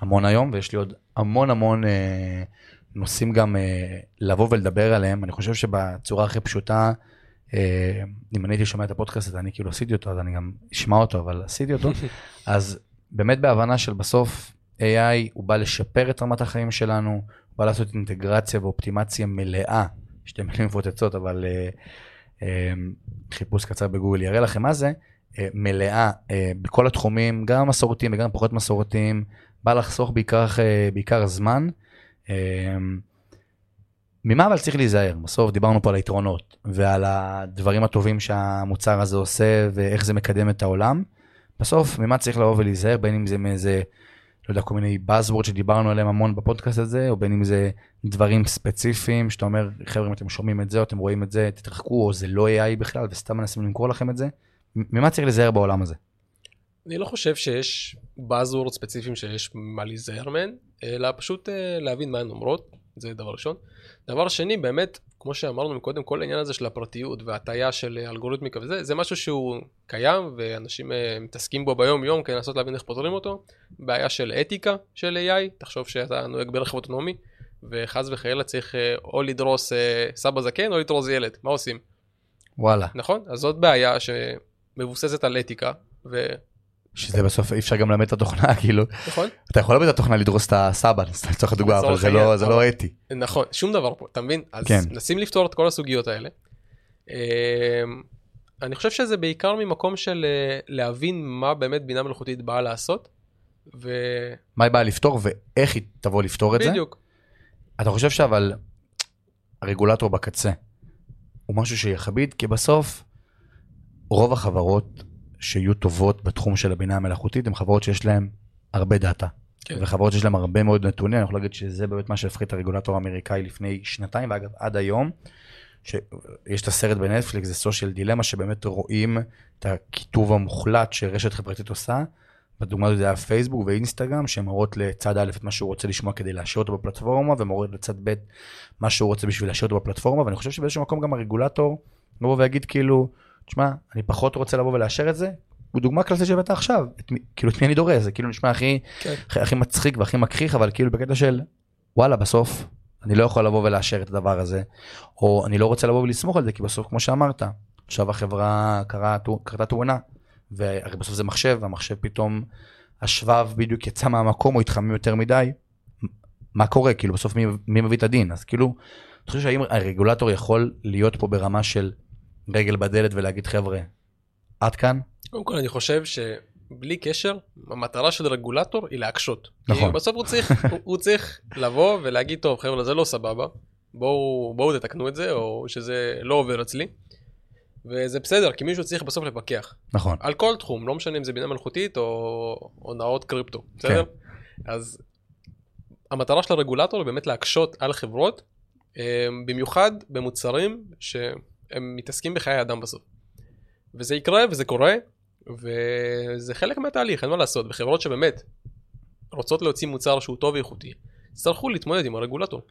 המון היום, ויש לי עוד המון המון אה, נושאים גם אה, לבוא ולדבר עליהם. אני חושב שבצורה הכי פשוטה, אה, אם אני הייתי שומע את הפודקאסט הזה, אני כאילו עשיתי אותו, אז אני גם אשמע אותו, אבל עשיתי אותו. אז באמת בהבנה של בסוף AI הוא בא לשפר את רמת החיים שלנו, הוא בא לעשות אינטגרציה ואופטימציה מלאה, שתי מילים מפוצצות, אבל uh, uh, חיפוש קצר בגוגל יראה לכם מה זה, uh, מלאה uh, בכל התחומים, גם מסורתיים וגם פחות מסורתיים, בא לחסוך בעיקר, uh, בעיקר זמן. Uh, ממה אבל צריך להיזהר? בסוף דיברנו פה על היתרונות ועל הדברים הטובים שהמוצר הזה עושה ואיך זה מקדם את העולם. בסוף, ממה צריך לבוא ולהיזהר, בין אם זה מאיזה, לא יודע, כל מיני buzzword שדיברנו עליהם המון בפודקאסט הזה, או בין אם זה דברים ספציפיים, שאתה אומר, חבר'ה, אם אתם שומעים את זה, או אתם רואים את זה, תתרחקו, או זה לא AI בכלל, וסתם מנסים למכור לכם את זה. ממה צריך להיזהר בעולם הזה? אני לא חושב שיש buzzword ספציפיים שיש מה להיזהר מהן, אלא פשוט אה, להבין מה הן אומרות, זה דבר ראשון. דבר שני, באמת, כמו שאמרנו קודם, כל העניין הזה של הפרטיות והטיה של אלגוריתמיקה וזה, זה משהו שהוא קיים ואנשים uh, מתעסקים בו ביום יום כדי לנסות להבין איך פותרים אותו. בעיה של אתיקה של AI, תחשוב שאתה נוהג ברכב אוטונומי, וחס וחלילה צריך או לדרוס סבא זקן או לדרוס ילד, מה עושים? וואלה. נכון? אז זאת בעיה שמבוססת על אתיקה, ו... שזה בסוף אי אפשר גם ללמד את התוכנה כאילו נכון אתה יכול ללמד את התוכנה לדרוס את הסבא לצורך הדוגמה אבל זה לא זה לא אתי נכון שום דבר פה אתה מבין אז כן. נשים לפתור את כל הסוגיות האלה. אמ, אני חושב שזה בעיקר ממקום של אה, להבין מה באמת בינה מלאכותית באה לעשות. ו... מה היא באה לפתור ואיך היא תבוא לפתור את זה. בדיוק. אתה חושב שאבל הרגולטור בקצה הוא משהו שיכביד כי בסוף רוב החברות שיהיו טובות בתחום של הבינה המלאכותית, הן חברות שיש להן הרבה דאטה. כן. וחברות שיש להן הרבה מאוד נתונים, אני יכול להגיד שזה באמת מה שהפחית הרגולטור האמריקאי לפני שנתיים, ואגב, עד היום, שיש את הסרט בנטפליקס, זה סושיאל דילמה, שבאמת רואים את הכיתוב המוחלט שרשת חברתית עושה. בדוגמה הזאת זה היה פייסבוק ואינסטגרם, שהן מראות לצד א' את מה שהוא רוצה לשמוע כדי להשאיר אותו בפלטפורמה, ומראות לצד ב' מה שהוא רוצה בשביל להשאיר אותו בפלטפורמה, ואני חושב שבאיזשהו מקום גם הרגולטור יבוא ויגיד כאילו, תשמע, אני פחות רוצה לבוא ולאשר את זה, הוא דוגמה קלאסית שהבאת עכשיו, את כאילו את מי אני דורס, זה כאילו נשמע הכי, כן. הכי, הכי מצחיק והכי מכחיך, אבל כאילו בקטע של וואלה בסוף אני לא יכול לבוא ולאשר את הדבר הזה, או אני לא רוצה לבוא ולסמוך על זה, כי בסוף כמו שאמרת, עכשיו החברה קרה, קרתה תאונה, והרי בסוף זה מחשב, והמחשב פתאום, השבב בדיוק יצא מהמקום, או התחמם יותר מדי, מה קורה, כאילו בסוף מי, מי מביא את הדין, אז כאילו, אני חושב שהאם הרגולטור יכול להיות פה ברמה של רגל בדלת ולהגיד חבר'ה, עד כאן? קודם כל אני חושב שבלי קשר, המטרה של רגולטור היא להקשות. נכון. בסוף הוא צריך, הוא, הוא צריך לבוא ולהגיד, טוב חבר'ה זה לא סבבה, בואו, בואו תתקנו את זה, או שזה לא עובר אצלי. וזה בסדר, כי מישהו צריך בסוף לפקח. נכון. על כל תחום, לא משנה אם זה בינה מלאכותית או הונאות קריפטו, בסדר? כן. אז המטרה של הרגולטור היא באמת להקשות על חברות, אה, במיוחד במוצרים שהם מתעסקים בחיי אדם בסוף. וזה יקרה וזה קורה, וזה חלק מהתהליך, אין מה לעשות. וחברות שבאמת רוצות להוציא מוצר שהוא טוב ואיכותי, יצטרכו להתמודד עם הרגולטור.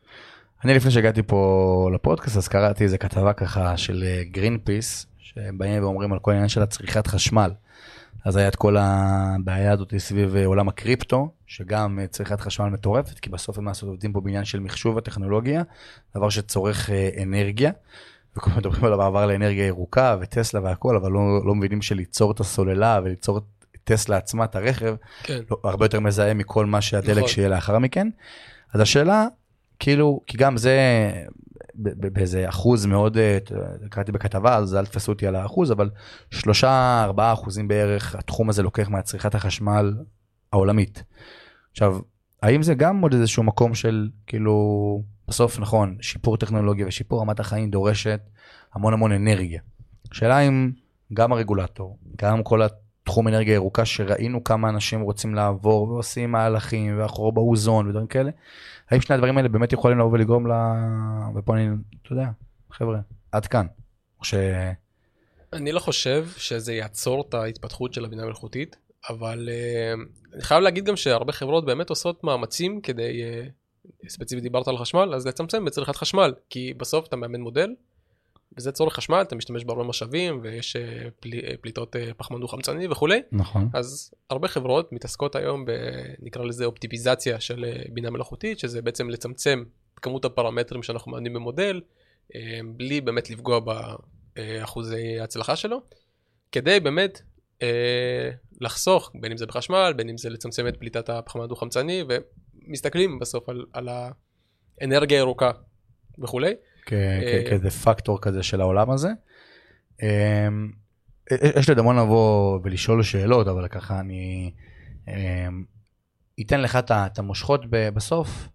אני לפני שהגעתי פה לפודקאסט אז קראתי איזה כתבה ככה של גרין אה, פיס שבאים ואומרים על כל העניין של הצריכת חשמל. אז היה את כל הבעיה הזאת סביב אה, עולם הקריפטו, שגם אה, צריכת חשמל מטורפת, כי בסוף הם עובדים פה בעניין של מחשוב וטכנולוגיה, דבר שצורך אנרגיה. וכל הזמן מדברים על המעבר לאנרגיה ירוקה וטסלה והכל, אבל לא, לא מבינים שליצור את הסוללה וליצור את טסלה עצמה, את הרכב, כן. לא, הרבה יותר מזהם מכל מה שהדלק נכון. שיהיה לאחר מכן. אז השאלה, כאילו, כי גם זה באיזה אחוז מאוד, אה, קראתי בכתבה, אז אל תפסו אותי על האחוז, אבל שלושה, ארבעה אחוזים בערך התחום הזה לוקח מהצריכת החשמל העולמית. עכשיו, האם זה גם עוד איזשהו מקום של כאילו, בסוף נכון, שיפור טכנולוגיה ושיפור רמת החיים דורשת המון המון אנרגיה. השאלה אם גם הרגולטור, גם כל התחום אנרגיה ירוקה שראינו כמה אנשים רוצים לעבור ועושים מהלכים ואחור באוזון ודברים כאלה, האם שני הדברים האלה באמת יכולים לבוא ולגרום ל... ופה אני, אתה יודע, חבר'ה, עד כאן. ש... אני לא חושב שזה יעצור את ההתפתחות של הבינה המלאכותית, אבל uh, אני חייב להגיד גם שהרבה חברות באמת עושות מאמצים כדי, uh, ספציפית דיברת על חשמל, אז לצמצם בצריכת חשמל, כי בסוף אתה מאמן מודל, וזה צורך חשמל, אתה משתמש בהרבה משאבים, ויש uh, פל, uh, פליטות uh, פחמן דו-חמצני וכולי. נכון. אז הרבה חברות מתעסקות היום ב... נקרא לזה אופטימיזציה של בינה מלאכותית, שזה בעצם לצמצם את כמות הפרמטרים שאנחנו מאמנים במודל, בלי באמת לפגוע באחוזי ההצלחה שלו, כדי באמת אה, לחסוך, בין אם זה בחשמל, בין אם זה לצמצם את פליטת הפחמן הדו-חמצני, ומסתכלים בסוף על, על האנרגיה הירוקה וכולי. אה, כאיזה פקטור כזה של העולם הזה. אה, יש לי עוד המון לבוא ולשאול שאלות, אבל ככה אני אתן לך את המושכות בסוף,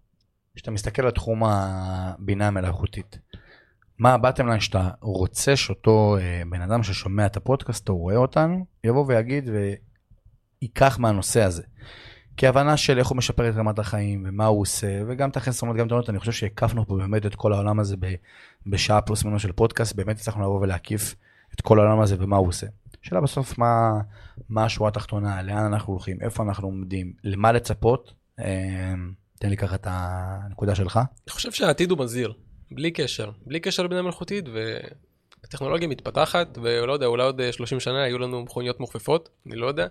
כשאתה מסתכל על תחום הבינה המלאכותית. מה הבטם ליין שאתה רוצה שאותו אה, בן אדם ששומע את הפודקאסט או רואה אותנו, יבוא ויגיד וייקח מהנושא הזה. כי הבנה של איך הוא משפר את רמת החיים ומה הוא עושה, וגם את החסרונות, גם את העונות, אני חושב שהקפנו פה באמת את כל העולם הזה בשעה פלוס מינוס של פודקאסט, באמת הצלחנו לבוא ולהקיף את כל העולם הזה ומה הוא עושה. שאלה בסוף מה, מה השורה התחתונה, לאן אנחנו הולכים, איפה אנחנו עומדים, למה לצפות, אה, תן לי ככה את הנקודה שלך. אני חושב שהעתיד הוא מזהיר. בלי קשר, בלי קשר לבינה מלאכותית, והטכנולוגיה מתפתחת, ולא יודע, אולי עוד 30 שנה יהיו לנו מכוניות מוכפפות, אני לא יודע,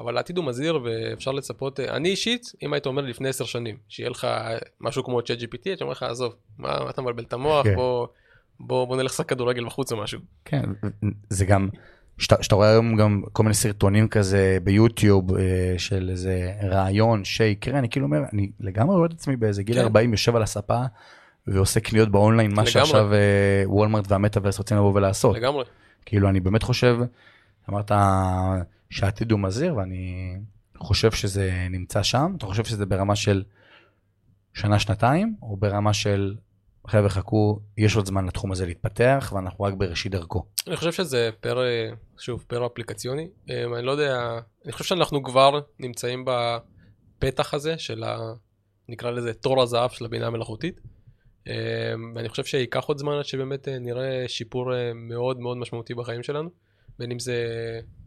אבל העתיד הוא מזהיר ואפשר לצפות, אני אישית, אם היית אומר לפני 10 שנים, שיהיה לך משהו כמו צ'אט GPT, הייתי אומר לך, עזוב, מה, מה אתה מבלבל את המוח, כן. בוא, בוא, בוא נלך לשחק כדורגל בחוץ או משהו. כן, זה גם, שאתה רואה היום גם כל מיני סרטונים כזה ביוטיוב אה, של איזה רעיון שיקרה, אני כאילו אומר, אני לגמרי רואה את עצמי באיזה גיל כן. 40 יושב על הספה. ועושה קניות באונליין, מה שעכשיו אה, וולמרט והמטאברס רוצים לבוא ולעשות. לגמרי. כאילו, אני באמת חושב, אמרת שהעתיד הוא מזהיר, ואני חושב שזה נמצא שם. אתה חושב שזה ברמה של שנה-שנתיים, או ברמה של, חבר'ה חכו, יש עוד זמן לתחום הזה להתפתח, ואנחנו רק בראשית דרכו? אני חושב שזה פר, שוב, פר אפליקציוני. אה, אני לא יודע, אני חושב שאנחנו כבר נמצאים בפתח הזה של ה... נקרא לזה תור הזהב של הבינה המלאכותית. אמ, ואני חושב שייקח עוד זמן עד שבאמת אה, נראה שיפור אה, מאוד מאוד משמעותי בחיים שלנו. בין אם זה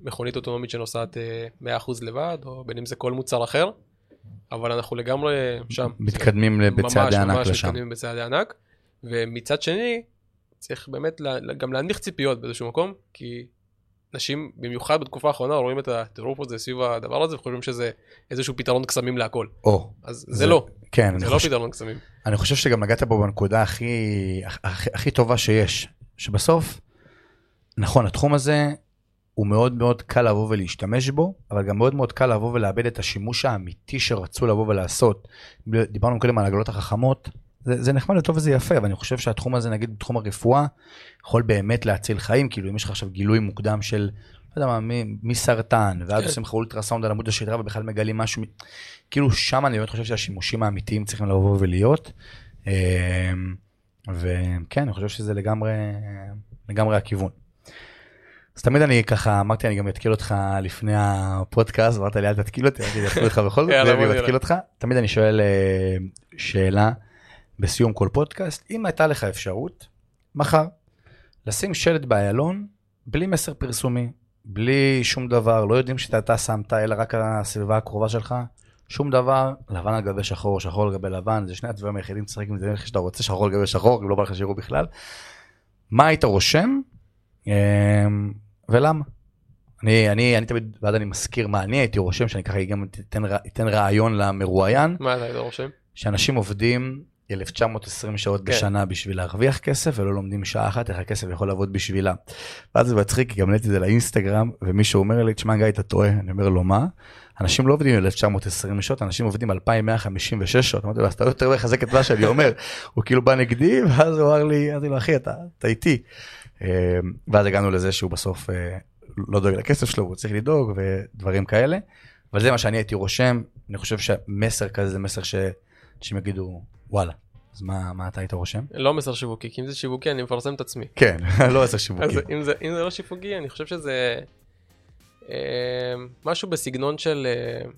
מכונית אוטונומית שנוסעת 100% אה, לבד, או בין אם זה כל מוצר אחר, אבל אנחנו לגמרי שם. מתקדמים בצעדי ענק לשם. ממש מתקדמים בצעדי ענק, ומצד שני, צריך באמת גם להנמיך ציפיות באיזשהו מקום, כי אנשים, במיוחד בתקופה האחרונה, רואים את הטירוף הזה סביב הדבר הזה, וחושבים שזה איזשהו פתרון קסמים להכל. או. אז זה, זה לא. כן. זה לא חושב, פתרון קסמים. אני חושב שגם נגעת בו בנקודה הכי, הכי, הכי טובה שיש, שבסוף, נכון, התחום הזה הוא מאוד מאוד קל לבוא ולהשתמש בו, אבל גם מאוד מאוד קל לבוא ולאבד את השימוש האמיתי שרצו לבוא ולעשות. דיברנו קודם על העגלות החכמות, זה, זה נחמד וטוב וזה יפה, ואני חושב שהתחום הזה, נגיד בתחום הרפואה, יכול באמת להציל חיים, כאילו אם יש לך עכשיו גילוי מוקדם של, לא יודע מה, מסרטן, ואז כן. עושים לך אולטרסאונד על עמוד השדרה ובכלל מגלים משהו, כאילו שם אני באמת חושב שהשימושים האמיתיים צריכים לבוא ולהיות. אמ, וכן, אני חושב שזה לגמרי, לגמרי הכיוון. אז תמיד אני ככה, אמרתי, אני גם אתקיל אותך לפני הפודקאסט, אמרת לי, אל תתקיל אותי, אני אתקיל אותך בכל זאת, אני אתקיל אותך. תמיד אני שואל אה, שאלה בסיום כל פודקאסט, אם הייתה לך אפשרות, מחר, לשים שלט באיילון, בלי מסר פרסומי, בלי שום דבר, לא יודעים שאתה שמת, אלא רק הסביבה הקרובה שלך, שום דבר, לבן על גבי שחור, שחור על גבי לבן, זה שני הדברים היחידים, תשחק עם זה איך שאתה רוצה, שחור על גבי שחור, אם לא בא לך שיראו בכלל. מה היית רושם אמ, ולמה? אני, אני, אני תמיד, ואז אני מזכיר מה אני הייתי רושם, שאני ככה גם אתן, אתן רעיון למרואיין. מה אתה היית רושם? שאנשים עובדים 1920 שעות כן. בשנה בשביל להרוויח כסף ולא לומדים שעה אחת איך הכסף יכול לעבוד בשבילה. ואז זה מצחיק כי גם העליתי את זה לאינסטגרם ומישהו אומר לי תשמע גיא אתה טועה אני אומר לו מה. אנשים לא עובדים 1920 שעות אנשים עובדים 2156 שעות אמרתי לו אז אתה יותר מחזק את מה שאני אומר הוא כאילו בא נגדי ואז הוא אמר לי אמרתי לו אחי אתה, אתה איתי. אה, ואז הגענו לזה שהוא בסוף אה, לא דואג לכסף שלו הוא צריך לדאוג ודברים כאלה. אבל זה מה שאני הייתי רושם אני חושב שמסר כזה זה מסר שאנשים יגידו וואלה אז מה, מה אתה היית רושם? לא מסר שיווקי, כי אם זה שיווקי אני מפרסם את עצמי. כן, לא מסר שיווקי. אז אם זה, אם זה לא שיווקי, אני חושב שזה אה, משהו בסגנון של אה,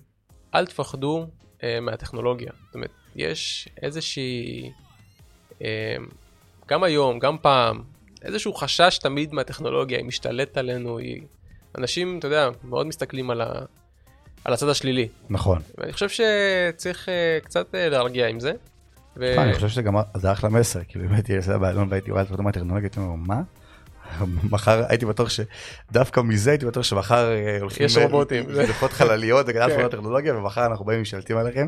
אל תפחדו אה, מהטכנולוגיה. זאת אומרת, יש איזושהי, אה, גם היום, גם פעם, איזשהו חשש תמיד מהטכנולוגיה, היא משתלטת עלינו, היא... אנשים, אתה יודע, מאוד מסתכלים על, ה... על הצד השלילי. נכון. ואני חושב שצריך uh, קצת uh, להרגיע עם זה. ו... אני חושב שזה גם זה אחלה מסר, כי באמת זה באלון והייתי רואה את זה מהטכנולוגיה, הייתי אומר, מה? מחר הייתי בטוח שדווקא מזה הייתי בטוח שמחר אה, הולכים יש רובוטים, דליפות חלליות הגנת כן. טכנולוגיה ומחר אנחנו באים ומשתלטים עליכם.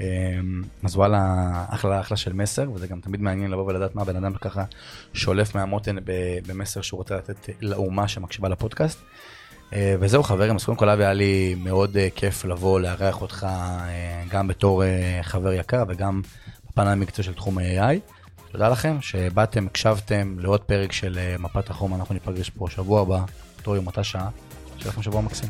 אמ, אז וואלה אחלה אחלה של מסר וזה גם תמיד מעניין לבוא ולדעת מה הבן אדם ככה שולף מהמותן במסר שהוא רוצה לתת לאומה שמקשיבה לפודקאסט. אה, וזהו חברים, אז קודם כל היה לי מאוד כיף לבוא לארח אותך גם בתור חבר יקר וגם בפן המקצועי של תחום ה-AI. תודה לכם שבאתם, הקשבתם לעוד פרק של אה, מפת החום, אנחנו ניפגש פה שבוע הבא, אותו יום אותה שעה. שיהיה לכם שבוע מקסים.